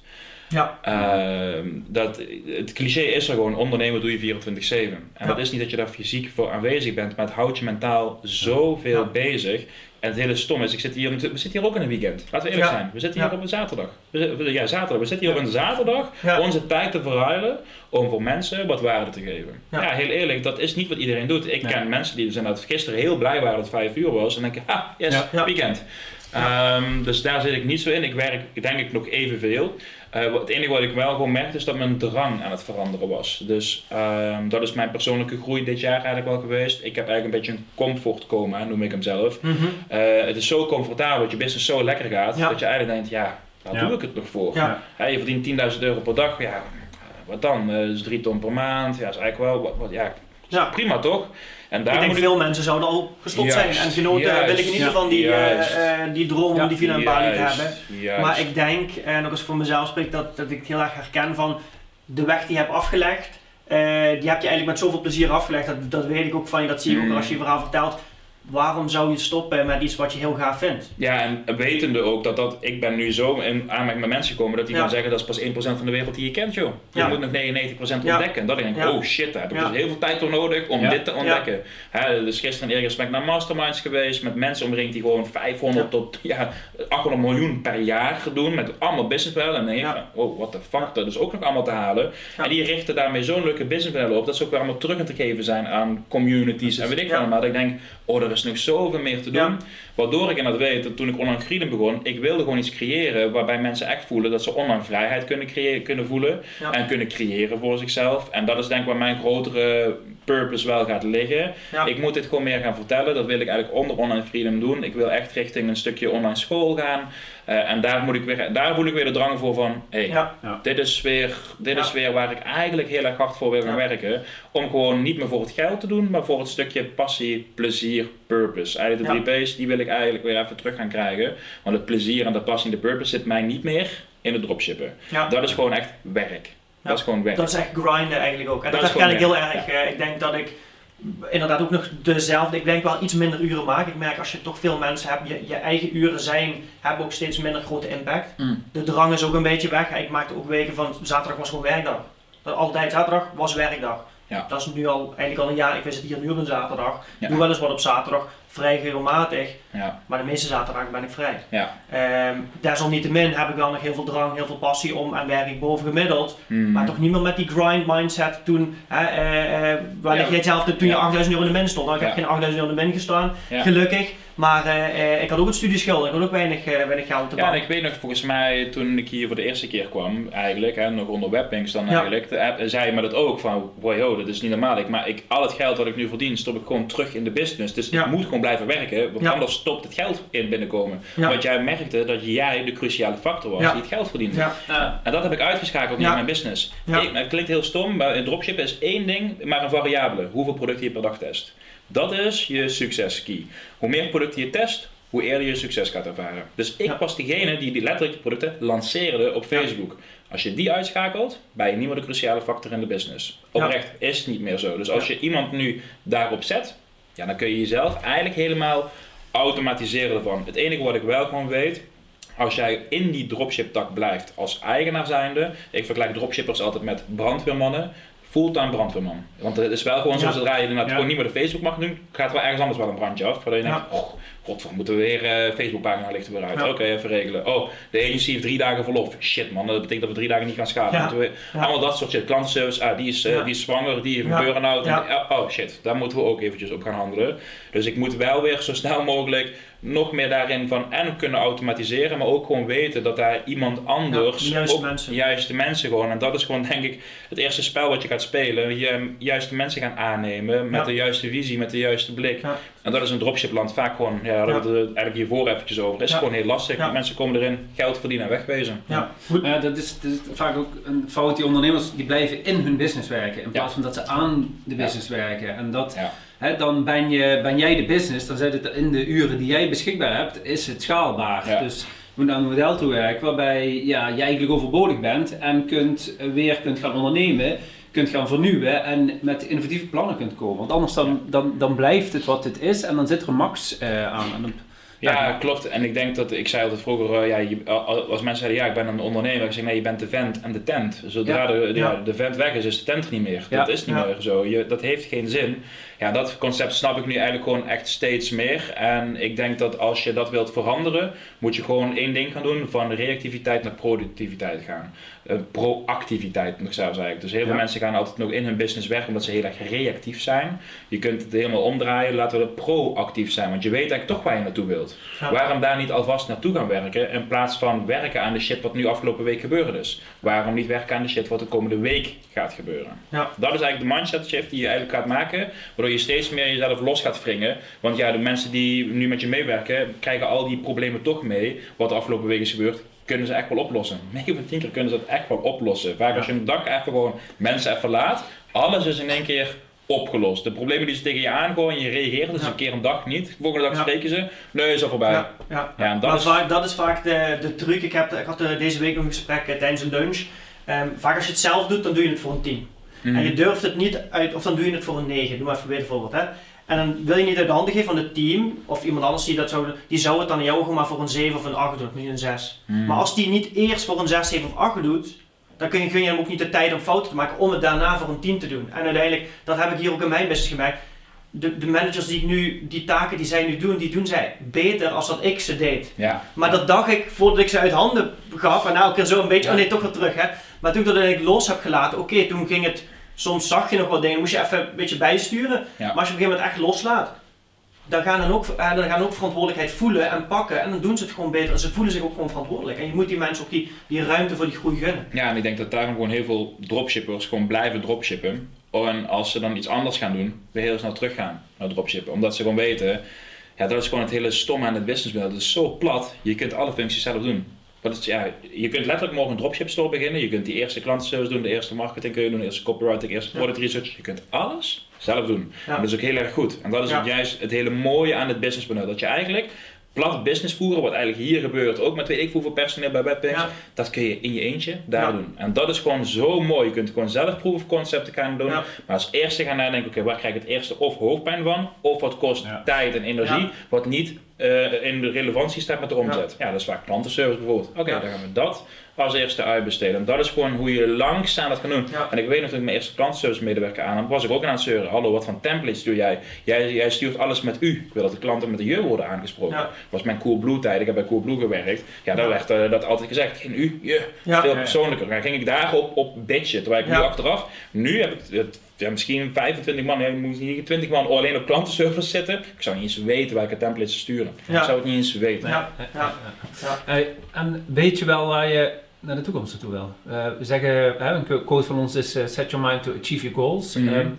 Ja.
Ehm, dat, het cliché is er gewoon, ondernemen doe je 24-7. En
Ja.
dat is niet dat je daar fysiek voor aanwezig bent, maar het houdt je mentaal zoveel
Ja.
bezig. En het hele stom is, ik zit hier, we zitten hier ook in een weekend. Laten we eerlijk
Ja.
zijn. We zitten
Ja.
hier op een zaterdag. We Ja, zaterdag. We zitten hier op een zaterdag
Ja.
onze tijd te verruilen om voor mensen wat waarde te geven.
Ja.
Ja, heel eerlijk, dat is niet wat iedereen doet. Ik ken mensen die zijn dat gisteren heel blij waren dat het vijf uur was en denken, ah, yes,
Ja.
Ja.
weekend. Ehm, dus daar zit ik niet zo in. Ik werk denk ik nog evenveel. Eh, het enige wat ik wel gewoon merkte is dat mijn drang aan het veranderen was. Dus ehm, dat is mijn persoonlijke groei dit jaar eigenlijk wel geweest. Ik heb eigenlijk een beetje een comfort coma, noem ik hem zelf.
Mhm.
Eh, het is zo comfortabel dat je business zo lekker gaat,
Ja.
dat je eigenlijk denkt, ja, waar
Ja.
doe ik het nog voor?
Ja.
Je verdient 10.000 euro per dag, ja, wat dan? Eh, Dat is 3 ton per maand, ja, is eigenlijk wel, wat, wat, ja,
Ja.
prima toch? En
Ik
daar
denk
moet
veel mensen zouden al gestopt
Juist,
zijn en genoten
juist,
willen genieten
ja,
van die,
juist.
eh, die droom om die villa en Bali te hebben.
juist.
Maar ik denk, en ook als ik voor mezelf spreek, dat, dat ik het heel erg herken van de weg die je hebt afgelegd. eh, die heb je eigenlijk met zoveel plezier afgelegd. Dat, dat weet ik ook van je, dat zie ik ook
Mm.
als je je verhaal vertelt. Waarom zou je stoppen met iets wat je heel gaaf vindt?
Ja, en wetende ook dat dat, ik ben nu zo in aanmerking met mensen gekomen dat die
Ja.
gaan zeggen dat is pas 1% van de wereld die je kent joh. Je
Ja.
moet nog 99%
Ja.
ontdekken. Dat ik denk,
Ja.
oh shit, daar heb ik
Ja.
dus heel veel tijd voor nodig om
Ja.
dit te ontdekken. Hè, dus gisteren en eergisteren ben ik naar masterminds geweest met mensen omringd die gewoon 500
Ja.
tot ja, 800 miljoen per jaar doen met allemaal businessmodellen. En dan denk je oh what the fuck, dat is ook nog allemaal te halen.
Ja.
En die richten daarmee zo'n leuke businessmodellen op dat ze ook weer allemaal terug aan te geven zijn aan communities en weet ik
Ja.
van. Maar dat ik denk, oh er is nog zoveel meer te doen.
Ja.
Waardoor ik inderdaad weet dat toen ik Online Freedom begon, ik wilde gewoon iets creëren waarbij mensen echt voelen dat ze online vrijheid kunnen, creëren, kunnen voelen
Ja.
en kunnen creëren voor zichzelf. En dat is denk ik waar mijn grotere purpose wel gaat liggen.
Ja.
Ik moet dit gewoon meer gaan vertellen, dat wil ik eigenlijk onder Online Freedom doen. Ik wil echt richting een stukje online school gaan. Eh, en daar, moet ik weer, daar voel ik weer de drang voor van, hey,
Ja.
dit, is weer, dit
Ja.
is weer waar ik eigenlijk heel erg hard voor wil gaan
Ja.
werken. Om gewoon niet meer voor het geld te doen, maar voor het stukje passie, plezier, purpose. Eigenlijk de
Ja.
drie P's, die wil ik eigenlijk weer even terug gaan krijgen. Want het plezier en de passie en de purpose zit mij niet meer in het dropshippen.
Ja.
Dat is gewoon echt werk.
Ja.
Dat is gewoon werk.
Dat is echt grinden eigenlijk ook. En
Dat
dat,
is
herken ik heel erg. Eh, Ik denk dat ik inderdaad ook nog dezelfde, ik denk wel iets minder uren maak. Ik merk als je toch veel mensen hebt, je, je eigen uren zijn, hebben ook steeds minder grote impact.
Mm.
De drang is ook een beetje weg. Ik maakte ook weken van zaterdag was gewoon werkdag. Dat altijd zaterdag was werkdag.
Ja.
Dat is nu al eigenlijk al een jaar. Ik zit hier nu op een zaterdag.
Ja.
Doe wel eens wat op zaterdag, vrij regelmatig.
Ja,
Maar de meeste zaterdagen ben ik vrij.
ja.
Ehm desalniettemin heb ik wel nog heel veel drang, heel veel passie om en werk ik boven gemiddeld.
Mm.
Maar toch niet meer met die grind mindset toen, hè, waar
Ja.
jij hetzelfde toen je
Ja.
8000 euro in de min stond. Nou, ik heb geen 8000 euro in de min gestaan, gelukkig. Maar eh, ik had ook het studieschuld, ik had ook weinig, weinig geld te
Ja, en ik weet nog, volgens mij toen ik hier voor de eerste keer kwam, eigenlijk, hè, nog onder webbanks dan eigenlijk, de zei je me dat ook, van wow, dat is niet normaal. Ik, maar ik, al het geld wat ik nu verdien, stop ik gewoon terug in de business. Dus ik moet gewoon blijven werken, want
Ja.
anders stopt het geld in binnenkomen.
Ja.
Want jij merkte dat jij de cruciale factor was
Ja.
die het geld verdiende.
Ja,
Ja.
En dat heb ik uitgeschakeld in mijn business.
Ja.
Ik, het klinkt heel stom, maar in dropshippen is één ding, maar een variabele. Hoeveel producten je per dag test. Dat is je succeskey. Hoe meer producten je test, hoe eerder je succes gaat ervaren. Dus ik
Ja.
was degene die die letterlijk producten lanceerde op Facebook. Als je die uitschakelt, ben je niet meer de cruciale factor in de business.
Ja.
Oprecht is het niet meer zo. Dus als je iemand nu daarop zet, ja, dan kun je jezelf eigenlijk helemaal automatiseren ervan. Het enige wat ik wel gewoon weet, als jij in die dropship tak blijft als eigenaar zijnde, ik vergelijk dropshippers altijd met brandweermannen. fulltime brandweerman. Want het is wel gewoon zo,
Ja.
zodra je inderdaad
Ja.
gewoon niet meer de Facebook mag doen, gaat er wel ergens anders wel een brandje af. Waardoor je denkt,
Ja.
oh, god, we moeten weer eh Facebookpagina lichten weer uit.
Ja.
Oké, even regelen. Oh, de agency heeft drie dagen verlof. Shit man, dat betekent dat we drie dagen niet gaan.
Ja.
Moeten we,
Ja.
Allemaal dat soort shit. Klantenservice, ah, die, is, eh, die is zwanger, die heeft een burn-out. En- Oh shit, daar moeten we ook eventjes op gaan handelen. Dus ik moet wel weer zo snel mogelijk nog meer daarin van en kunnen automatiseren, maar ook gewoon weten dat daar iemand anders,
Ja, juiste mensen.
juiste mensen gewoon. En dat is gewoon denk ik het eerste spel wat je gaat spelen. Je juiste mensen gaan aannemen met
Ja.
de juiste visie, met de juiste blik.
Ja.
En dat is een dropshipland vaak gewoon, ja, daar hadden we het eigenlijk hiervoor eventjes over. Dat is
Ja.
gewoon heel lastig.
Ja.
Mensen komen erin, geld verdienen en wegwezen.
Ja.
Ja, dat is, dat is vaak ook een fout. Die ondernemers die blijven in hun business werken in plaats van dat ze aan de
Ja.
business werken. En dat,
Ja.
hè, dan ben, je, ben jij de business, dan zit het in de uren die jij beschikbaar hebt, is het schaalbaar.
Ja.
Dus je moet naar een model toe werken waarbij ja, je eigenlijk overbodig bent en kunt, eh, weer kunt gaan ondernemen, kunt gaan vernieuwen en met innovatieve plannen kunt komen. Want anders dan, dan, dan blijft het wat het is en dan zit er een max eh, aan. En dan-
Ja, klopt. En ik denk dat, ik zei altijd vroeger, eh, ja, je, als mensen zeiden, ja, ik ben een ondernemer, ik zeg, nee, je bent de vent en de tent. Zodra
Ja,
de, de,
ja.
ja, de vent weg is, is de tent er niet meer. Dat is niet meer zo. Je, dat heeft geen zin. Ja, dat concept snap ik nu eigenlijk gewoon echt steeds meer. En ik denk dat als je dat wilt veranderen, moet je gewoon één ding gaan doen, van reactiviteit naar productiviteit gaan. Eh, proactiviteit nog zelfs eigenlijk. Dus heel veel
Ja.
mensen gaan altijd nog in hun business werken omdat ze heel erg reactief zijn. Je kunt het helemaal omdraaien, laten we proactief zijn, want je weet eigenlijk toch waar je naartoe wilt.
Ja.
Waarom daar niet alvast naartoe gaan werken in plaats van werken aan de shit wat nu afgelopen week gebeurd is? Waarom niet werken aan de shit wat de komende week gaat gebeuren?
Ja.
Dat is eigenlijk de mindset shift die je eigenlijk gaat maken, waardoor je steeds meer jezelf los gaat wringen. Want ja, de mensen die nu met je meewerken, krijgen al die problemen toch mee, wat de afgelopen week is gebeurd. Kunnen ze echt wel oplossen? 9 van 10 keer kunnen ze dat echt wel oplossen. Vaak als je een dag even gewoon mensen even laat, alles is in één keer opgelost. De problemen die ze tegen je aangooien, je reageert dus
Ja.
een keer een dag niet. De volgende dag
Ja.
spreken ze, nee, is al voorbij.
Ja, ja.
Ja, en dat
maar
is-
vaak, dat is vaak de, de truc. Ik, heb, ik had eh, deze week nog een gesprek eh, tijdens een lunch. Ehm, vaak als je het zelf doet, dan doe je het voor een team.
Mhm.
En je durft het niet uit, of dan doe je het voor een 9. Doe maar even weer een voorbeeld. Hè. En dan wil je niet uit de handen geven van het team, of iemand anders die dat zou doen, die zou het dan in jouw ogen maar voor een 7 of een 8 doen, misschien een 6.
Mhm.
Maar als die niet eerst voor een 6, 7 of 8 doet, dan kun je, kun je hem ook niet de tijd om fouten te maken om het daarna voor een team te doen. En uiteindelijk, dat heb ik hier ook in mijn business gemerkt. De, de managers die ik nu, die taken die zij nu doen, die doen zij beter als dat ik ze deed.
Ja,
Maar dat dacht ik voordat ik ze uit handen gaf. En nou, een keer zo een beetje, oh nee, toch weer terug hè. Maar toen ik dat uiteindelijk los heb gelaten, oké, toen ging het, soms zag je nog wat dingen, moest je even een beetje bijsturen.
Ja.
Maar als je op een gegeven moment echt loslaat, dan gaan dan ook, eh, dan gaan ook verantwoordelijkheid voelen en pakken. En dan doen ze het gewoon beter. En ze voelen zich ook gewoon verantwoordelijk. En je moet die mensen ook die, die ruimte voor die groei gunnen.
ja, en ik denk dat daarom gewoon heel veel dropshippers gewoon blijven dropshippen. En als ze dan iets anders gaan doen, weer heel snel teruggaan naar dropshippen. Omdat ze gewoon weten, ja, dat is gewoon het hele stomme aan het businessmodel. Het is zo plat, je kunt alle functies zelf doen. Dat is, ja, je kunt letterlijk morgen een dropship store beginnen. Je kunt die eerste klantenservice doen, de eerste marketing kun je doen, de eerste copywriting, de eerste product research. Je kunt alles zelf doen.
Ja.
En dat is ook heel erg goed. En dat is
Ja.
ook juist het hele mooie aan het businessmodel. Dat je eigenlijk plat business voeren, wat eigenlijk hier gebeurt, ook met weet ik hoeveel personeel bij Webpix,
Ja.
dat kun je in je eentje daar
Ja.
doen. En dat is gewoon zo mooi. Je kunt gewoon zelf proof of concepten gaan doen.
Ja.
Maar als eerste gaan nadenken, oké, waar krijg ik het eerste of hoofdpijn van? Of wat kost
Ja.
tijd en energie,
Ja.
wat niet eh, in de relevantie staat met de omzet. Ja, dat is vaak klantenservice bijvoorbeeld. Oké,
Ja.
dan gaan we dat als eerste uitbesteden. En dat is gewoon hoe je langzaam dat kan doen.
Ja.
En ik weet nog dat ik mijn eerste klantenservice medewerker aan was ik ook aan het zeuren. Hallo, wat van templates stuur jij? jij? Jij stuurt alles met u. Ik wil dat de klanten met de je worden aangesproken.
Ja.
was mijn Coolblue tijd. Ik heb bij Coolblue gewerkt. Ja, daar
Ja.
werd eh, dat altijd gezegd. Geen u, je.
Ja.
Veel persoonlijker. Dan ging ik daarop op bitchen. Terwijl ik
Ja.
nu achteraf, nu heb ik het, ja, misschien 25 man, ja, ik moet niet 20 man alleen op klantenservice zitten. Ik zou niet eens weten welke templates te sturen.
Ja.
Ik zou het niet eens weten.
Ja. Ja. Ja.
Hey, en weet je wel waar je naar de toekomst naartoe wil? Eh, we zeggen, een quote van ons is: eh, set your mind to achieve your goals.
Mhm.
Ehm,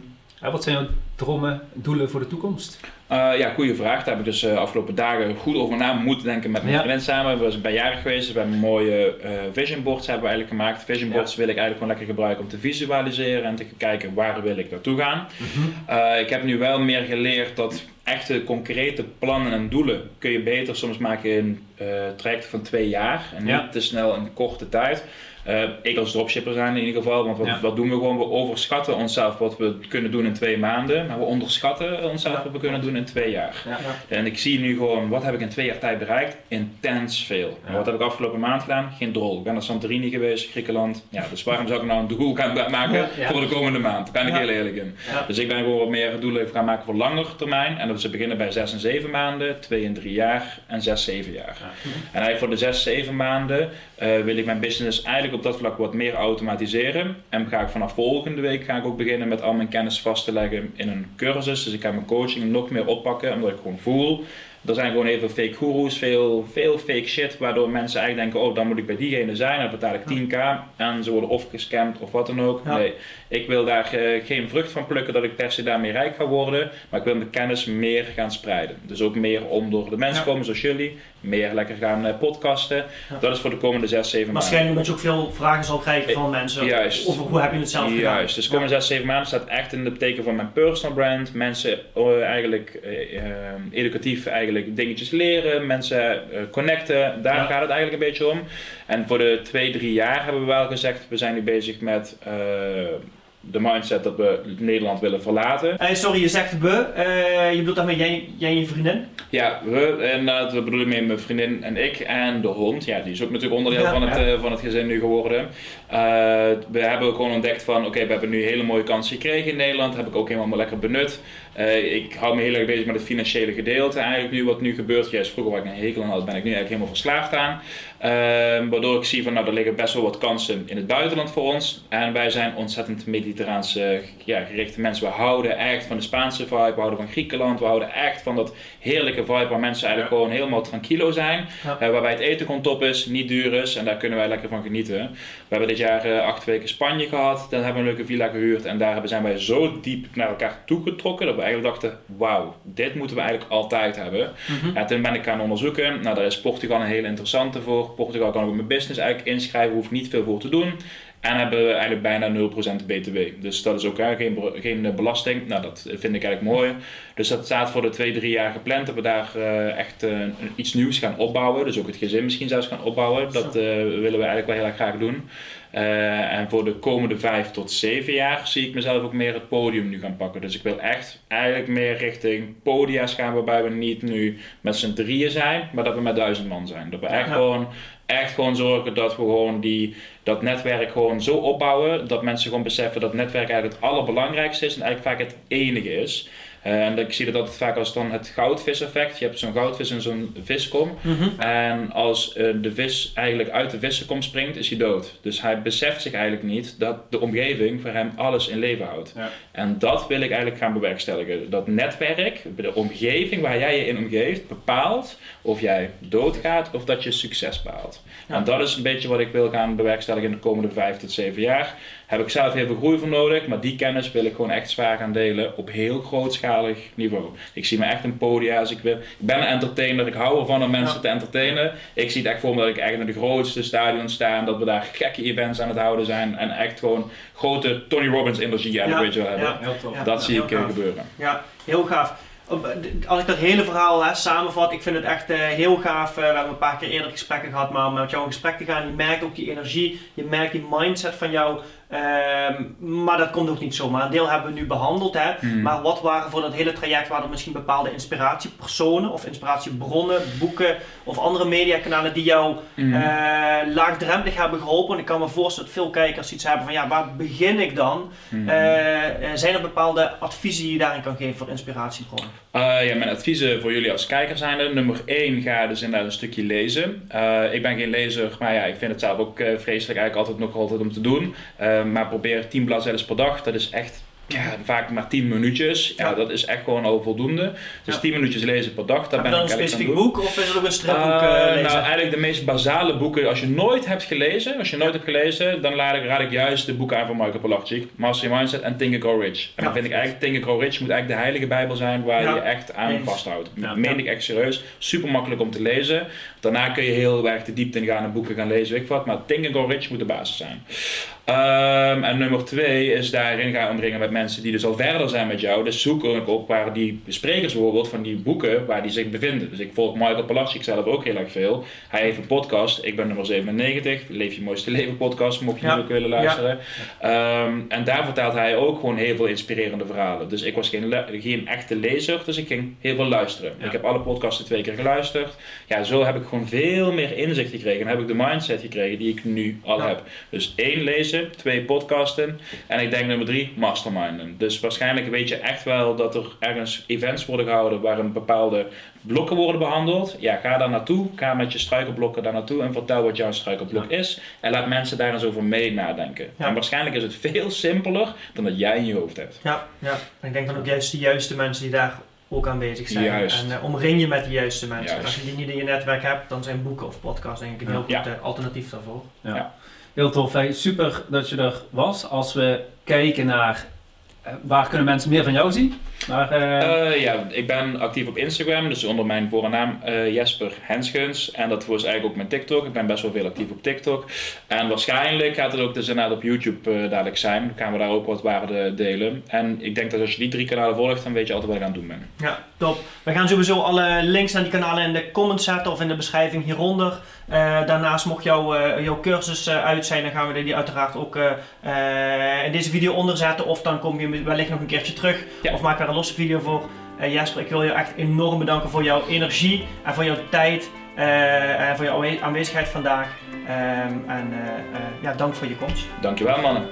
wat zijn jouw dromen, doelen voor de toekomst?
Eh, ja, goede vraag. Daar heb ik dus de afgelopen dagen goed over na moeten denken met mijn
Ja.
vriendin samen. We zijn bij jaren geweest. We hebben mooie eh vision boards hebben we eigenlijk gemaakt. Vision
Ja.
boards wil ik eigenlijk gewoon lekker gebruiken om te visualiseren en te kijken waar wil ik naartoe gaan. Eh, ik heb nu wel meer geleerd dat echte concrete plannen en doelen kun je beter soms maken in eh trajecten van twee jaar en
Ja.
niet te snel in korte tijd. Uh, ik als dropshipper zijn in ieder geval, want wat, wat, doen we gewoon? We overschatten onszelf wat we kunnen doen in twee maanden, maar we onderschatten onszelf wat we kunnen doen in twee jaar. En ik zie nu gewoon, wat heb ik in twee jaar tijd bereikt? Intens veel. Wat heb ik afgelopen maand gedaan? Geen drol. Ik ben naar Santorini geweest, Griekenland. Ja, dus waarom zou ik nou een doel gaan maken voor de komende maand? Daar ben ik heel eerlijk in. Dus ik ben gewoon wat meer doelen gaan maken voor langer termijn. En dat is beginnen bij zes en zeven maanden, twee en drie jaar en zes, zeven jaar. En eigenlijk voor de zes, zeven maanden uh, wil ik mijn business eigenlijk op dat vlak wat meer automatiseren. En ga ik vanaf volgende week ga ik ook beginnen met al mijn kennis vast te leggen in een cursus. Dus ik ga mijn coaching nog meer oppakken, omdat ik gewoon voel er zijn gewoon heel veel fake gurus, veel, veel fake shit, waardoor mensen eigenlijk denken, oh dan moet ik bij diegene zijn, dan betaal ik 10k en ze worden of gescamd of wat dan ook. Nee, ik wil daar uh, geen vrucht van plukken dat ik per se daarmee rijk ga worden, maar ik wil mijn kennis meer gaan spreiden. Dus ook meer om door de mensen komen zoals jullie, meer lekker gaan uh, podcasten. Dat is voor de komende 6, 7 maanden.
Waarschijnlijk dat je ook veel vragen zal krijgen van mensen
Juist.
over hoe heb je het zelf gedaan.
Juist, dus de komende 6, 7 maanden staat echt in het teken van mijn personal brand. Mensen uh, eigenlijk educatief eigenlijk dingetjes leren, mensen connecten. Daar gaat het eigenlijk een beetje om. En voor de twee, drie jaar hebben we wel gezegd, we zijn nu bezig met uh, de mindset dat we Nederland willen verlaten.
Uh, sorry, je zegt we. Uh, je bedoelt daarmee jij, jij en je vriendin?
Ja, we. En uh, we bedoelen mee mijn vriendin en ik en de hond. Ja, die is ook natuurlijk onderdeel van, het, ja. van het gezin nu geworden. we hebben ook gewoon ontdekt van, oké, we hebben nu hele mooie kansen gekregen in Nederland. Heb ik ook helemaal lekker benut. Ik hou me heel erg bezig met het financiële gedeelte eigenlijk nu, wat nu gebeurt. Juist vroeger waar ik een hekel aan had, ben ik nu eigenlijk helemaal verslaafd aan. waardoor ik zie van, nou, er liggen best wel wat kansen in het buitenland voor ons. En wij zijn ontzettend mediterraanse ja, gerichte mensen. We houden echt van de Spaanse vibe, we houden van Griekenland, we houden echt van dat heerlijke vibe waar mensen eigenlijk gewoon helemaal tranquilo zijn. Ja. Uh, waarbij het eten gewoon top is, niet duur is en daar kunnen wij lekker van genieten. We hebben dit jaar uh, acht weken Spanje gehad, dan hebben we een leuke villa gehuurd en daar zijn wij zo diep naar elkaar toegetrokken dat we eigenlijk dachten, wauw, dit moeten we eigenlijk altijd hebben. Mm -hmm. En toen ben ik gaan onderzoeken, nou daar is Portugal een hele interessante voor. Portugal kan ik mijn business eigenlijk inschrijven, hoef niet veel voor te doen. En hebben we eigenlijk bijna 0% BTW. Dus dat is ook geen, geen belasting. Nou, dat vind ik eigenlijk mooi. Dus dat staat voor de twee, drie jaar gepland. Dat we daar uh, echt uh, iets nieuws gaan opbouwen. Dus ook het gezin misschien zelfs gaan opbouwen. Dat uh, willen we eigenlijk wel heel erg graag doen. en voor de komende vijf tot zeven jaar zie ik mezelf ook meer het podium nu gaan pakken. Dus ik wil echt eigenlijk meer richting podia's gaan. Waarbij we niet nu met z'n drieën zijn. Maar dat we met duizend man zijn. Dat we echt ja. gewoon echt gewoon zorgen dat we gewoon die, dat netwerk gewoon zo opbouwen dat mensen gewoon beseffen dat netwerk eigenlijk het allerbelangrijkste is en eigenlijk vaak het enige is. Uh, en ik zie dat altijd vaak als dan het goudvis-effect. Je hebt zo'n goudvis en zo'n viskom. Mm -hmm. En als uh, de vis eigenlijk uit de vissenkom springt, is hij dood. Dus hij beseft zich eigenlijk niet dat de omgeving voor hem alles in leven houdt. Ja. En dat wil ik eigenlijk gaan bewerkstelligen. Dat netwerk, de omgeving waar jij je in omgeeft, bepaalt of jij doodgaat of dat je succes behaalt. Ja. En dat is een beetje wat ik wil gaan bewerkstelligen in de komende vijf tot zeven jaar. Heb ik zelf heel veel groei voor nodig, maar die kennis wil ik gewoon echt zwaar gaan delen op heel grootschalig niveau. Ik zie me echt een podium als ik wil. Ik ben een entertainer, ik hou ervan om mensen te entertainen. Ik zie het echt voor me dat ik echt in de grootste stadions sta en dat we daar gekke events aan het houden zijn en echt gewoon grote Tony Robbins energie aan ja. weet je wel hebben. Ja, dat zie ik uh, gebeuren.
Ja, heel gaaf als ik dat hele verhaal hè, samenvat, ik vind het echt uh, heel gaaf. Uh, we hebben een paar keer eerder gesprekken gehad, maar om met jou in gesprek te gaan, je merkt ook die energie, je merkt die mindset van jou. Uh, maar dat komt ook niet zomaar. Een deel hebben we nu behandeld, hè. Mm. maar wat waren voor dat hele traject, waren er misschien bepaalde inspiratiepersonen of inspiratiebronnen, boeken of andere mediakanalen die jou mm. laagdrempelig hebben geholpen? En ik kan me voorstellen dat veel kijkers iets hebben van, ja, waar begin ik dan? Mm. zijn er bepaalde adviezen die je daarin kan geven voor inspiratiebronnen?
Uh, ja, mijn adviezen voor jullie als kijker zijn er. Nummer 1, ga dus inderdaad een stukje lezen. Uh, ik ben geen lezer, maar ja, ik vind het zelf ook uh, vreselijk eigenlijk altijd nog altijd om te doen. maar probeer 10 bladzijden per dag, dat is echt ja, vaak maar 10 minuutjes. Ja, ja, dat is echt gewoon al voldoende. Dus ja. 10 minuutjes lezen per dag.
Daar ben dan ik een specifiek boek of is het ook een stripboek uh,
lezen? Nou, eigenlijk de meest basale boeken. Als je nooit hebt gelezen, als je nooit hebt gelezen, dan raad ik, raad ik juist de boeken aan van Michael Pilarczyk. Master Your Mindset en Think and Grow Rich. En dan vind ik eigenlijk Think and Grow Rich moet eigenlijk de heilige bijbel zijn waar je echt aan vasthoudt. Dat meen ik echt serieus. Super makkelijk om te lezen. Daarna kun je heel erg de diepte in gaan en boeken gaan lezen, weet ik wat. Maar Think and Grow Rich moet de basis zijn. Ehm, en nummer twee is daarin gaan omringen met mensen die dus al verder zijn met jou. Dus zoek ik op waar die sprekers bijvoorbeeld van die boeken, waar die zich bevinden. Dus ik volg Michael Palacic zelf ook heel erg veel. Hij heeft een podcast, ik ben nummer 97, Leef je mooiste leven podcast, mocht je
Ja.
ook willen luisteren. Ehm, en daar vertelt hij ook gewoon heel veel inspirerende verhalen. Dus ik was geen, geen echte lezer, dus ik ging heel veel luisteren.
Ja.
Ik heb alle podcasten twee keer geluisterd. Ja, zo heb ik gewoon veel meer inzicht gekregen. En heb ik de mindset gekregen die ik nu al
Ja.
heb. Dus één lezen, twee podcasten. En ik denk nummer drie, masterminden. Dus waarschijnlijk weet je echt wel dat er ergens events worden gehouden waarin bepaalde blokken worden behandeld. Ja, ga daar naartoe. Ga met je struikelblokken daar naartoe en vertel wat jouw struikelblok is. En laat mensen daar eens over mee nadenken.
Ja.
En waarschijnlijk is het veel simpeler dan dat jij in je hoofd hebt.
Ja, ja. En ik denk dan ook juist de juiste mensen die daar ook aan bezig zijn.
Juist.
En eh, omring je met de juiste mensen.
Juist.
Als je die niet in je netwerk hebt, dan zijn boeken of podcasts denk ik een heel
Ja.
goed eh, alternatief daarvoor.
Ja.
Ja.
Heel tof. Hey, super dat je er was. Als we kijken naar waar kunnen mensen meer van jou zien? Naar, eh,
Eh, ja, ik ben actief op Instagram, dus onder mijn voornaam eh Jesper Henschens. En dat was eigenlijk ook mijn TikTok. Ik ben best wel veel actief op TikTok. En waarschijnlijk gaat het ook dus inderdaad op YouTube eh, dadelijk zijn. Dan gaan we daar ook wat waarde delen. En ik denk dat als je die drie kanalen volgt, dan weet je altijd wat ik aan het doen ben.
Ja, top. We gaan sowieso alle links naar die kanalen in de comments zetten of in de beschrijving hieronder. Eh, daarnaast mocht jouw, eh, jouw cursus eh, uit zijn, dan gaan we die uiteraard ook in deze video onderzetten. Of dan kom je wellicht nog een keertje terug
Ja.
of maak er een losse video voor. Jasper, ik wil je echt enorm bedanken voor jouw energie en voor jouw tijd en voor jouw aanwe- aanwezigheid vandaag. Ehm, en ja, dank voor je komst.
Dankjewel mannen.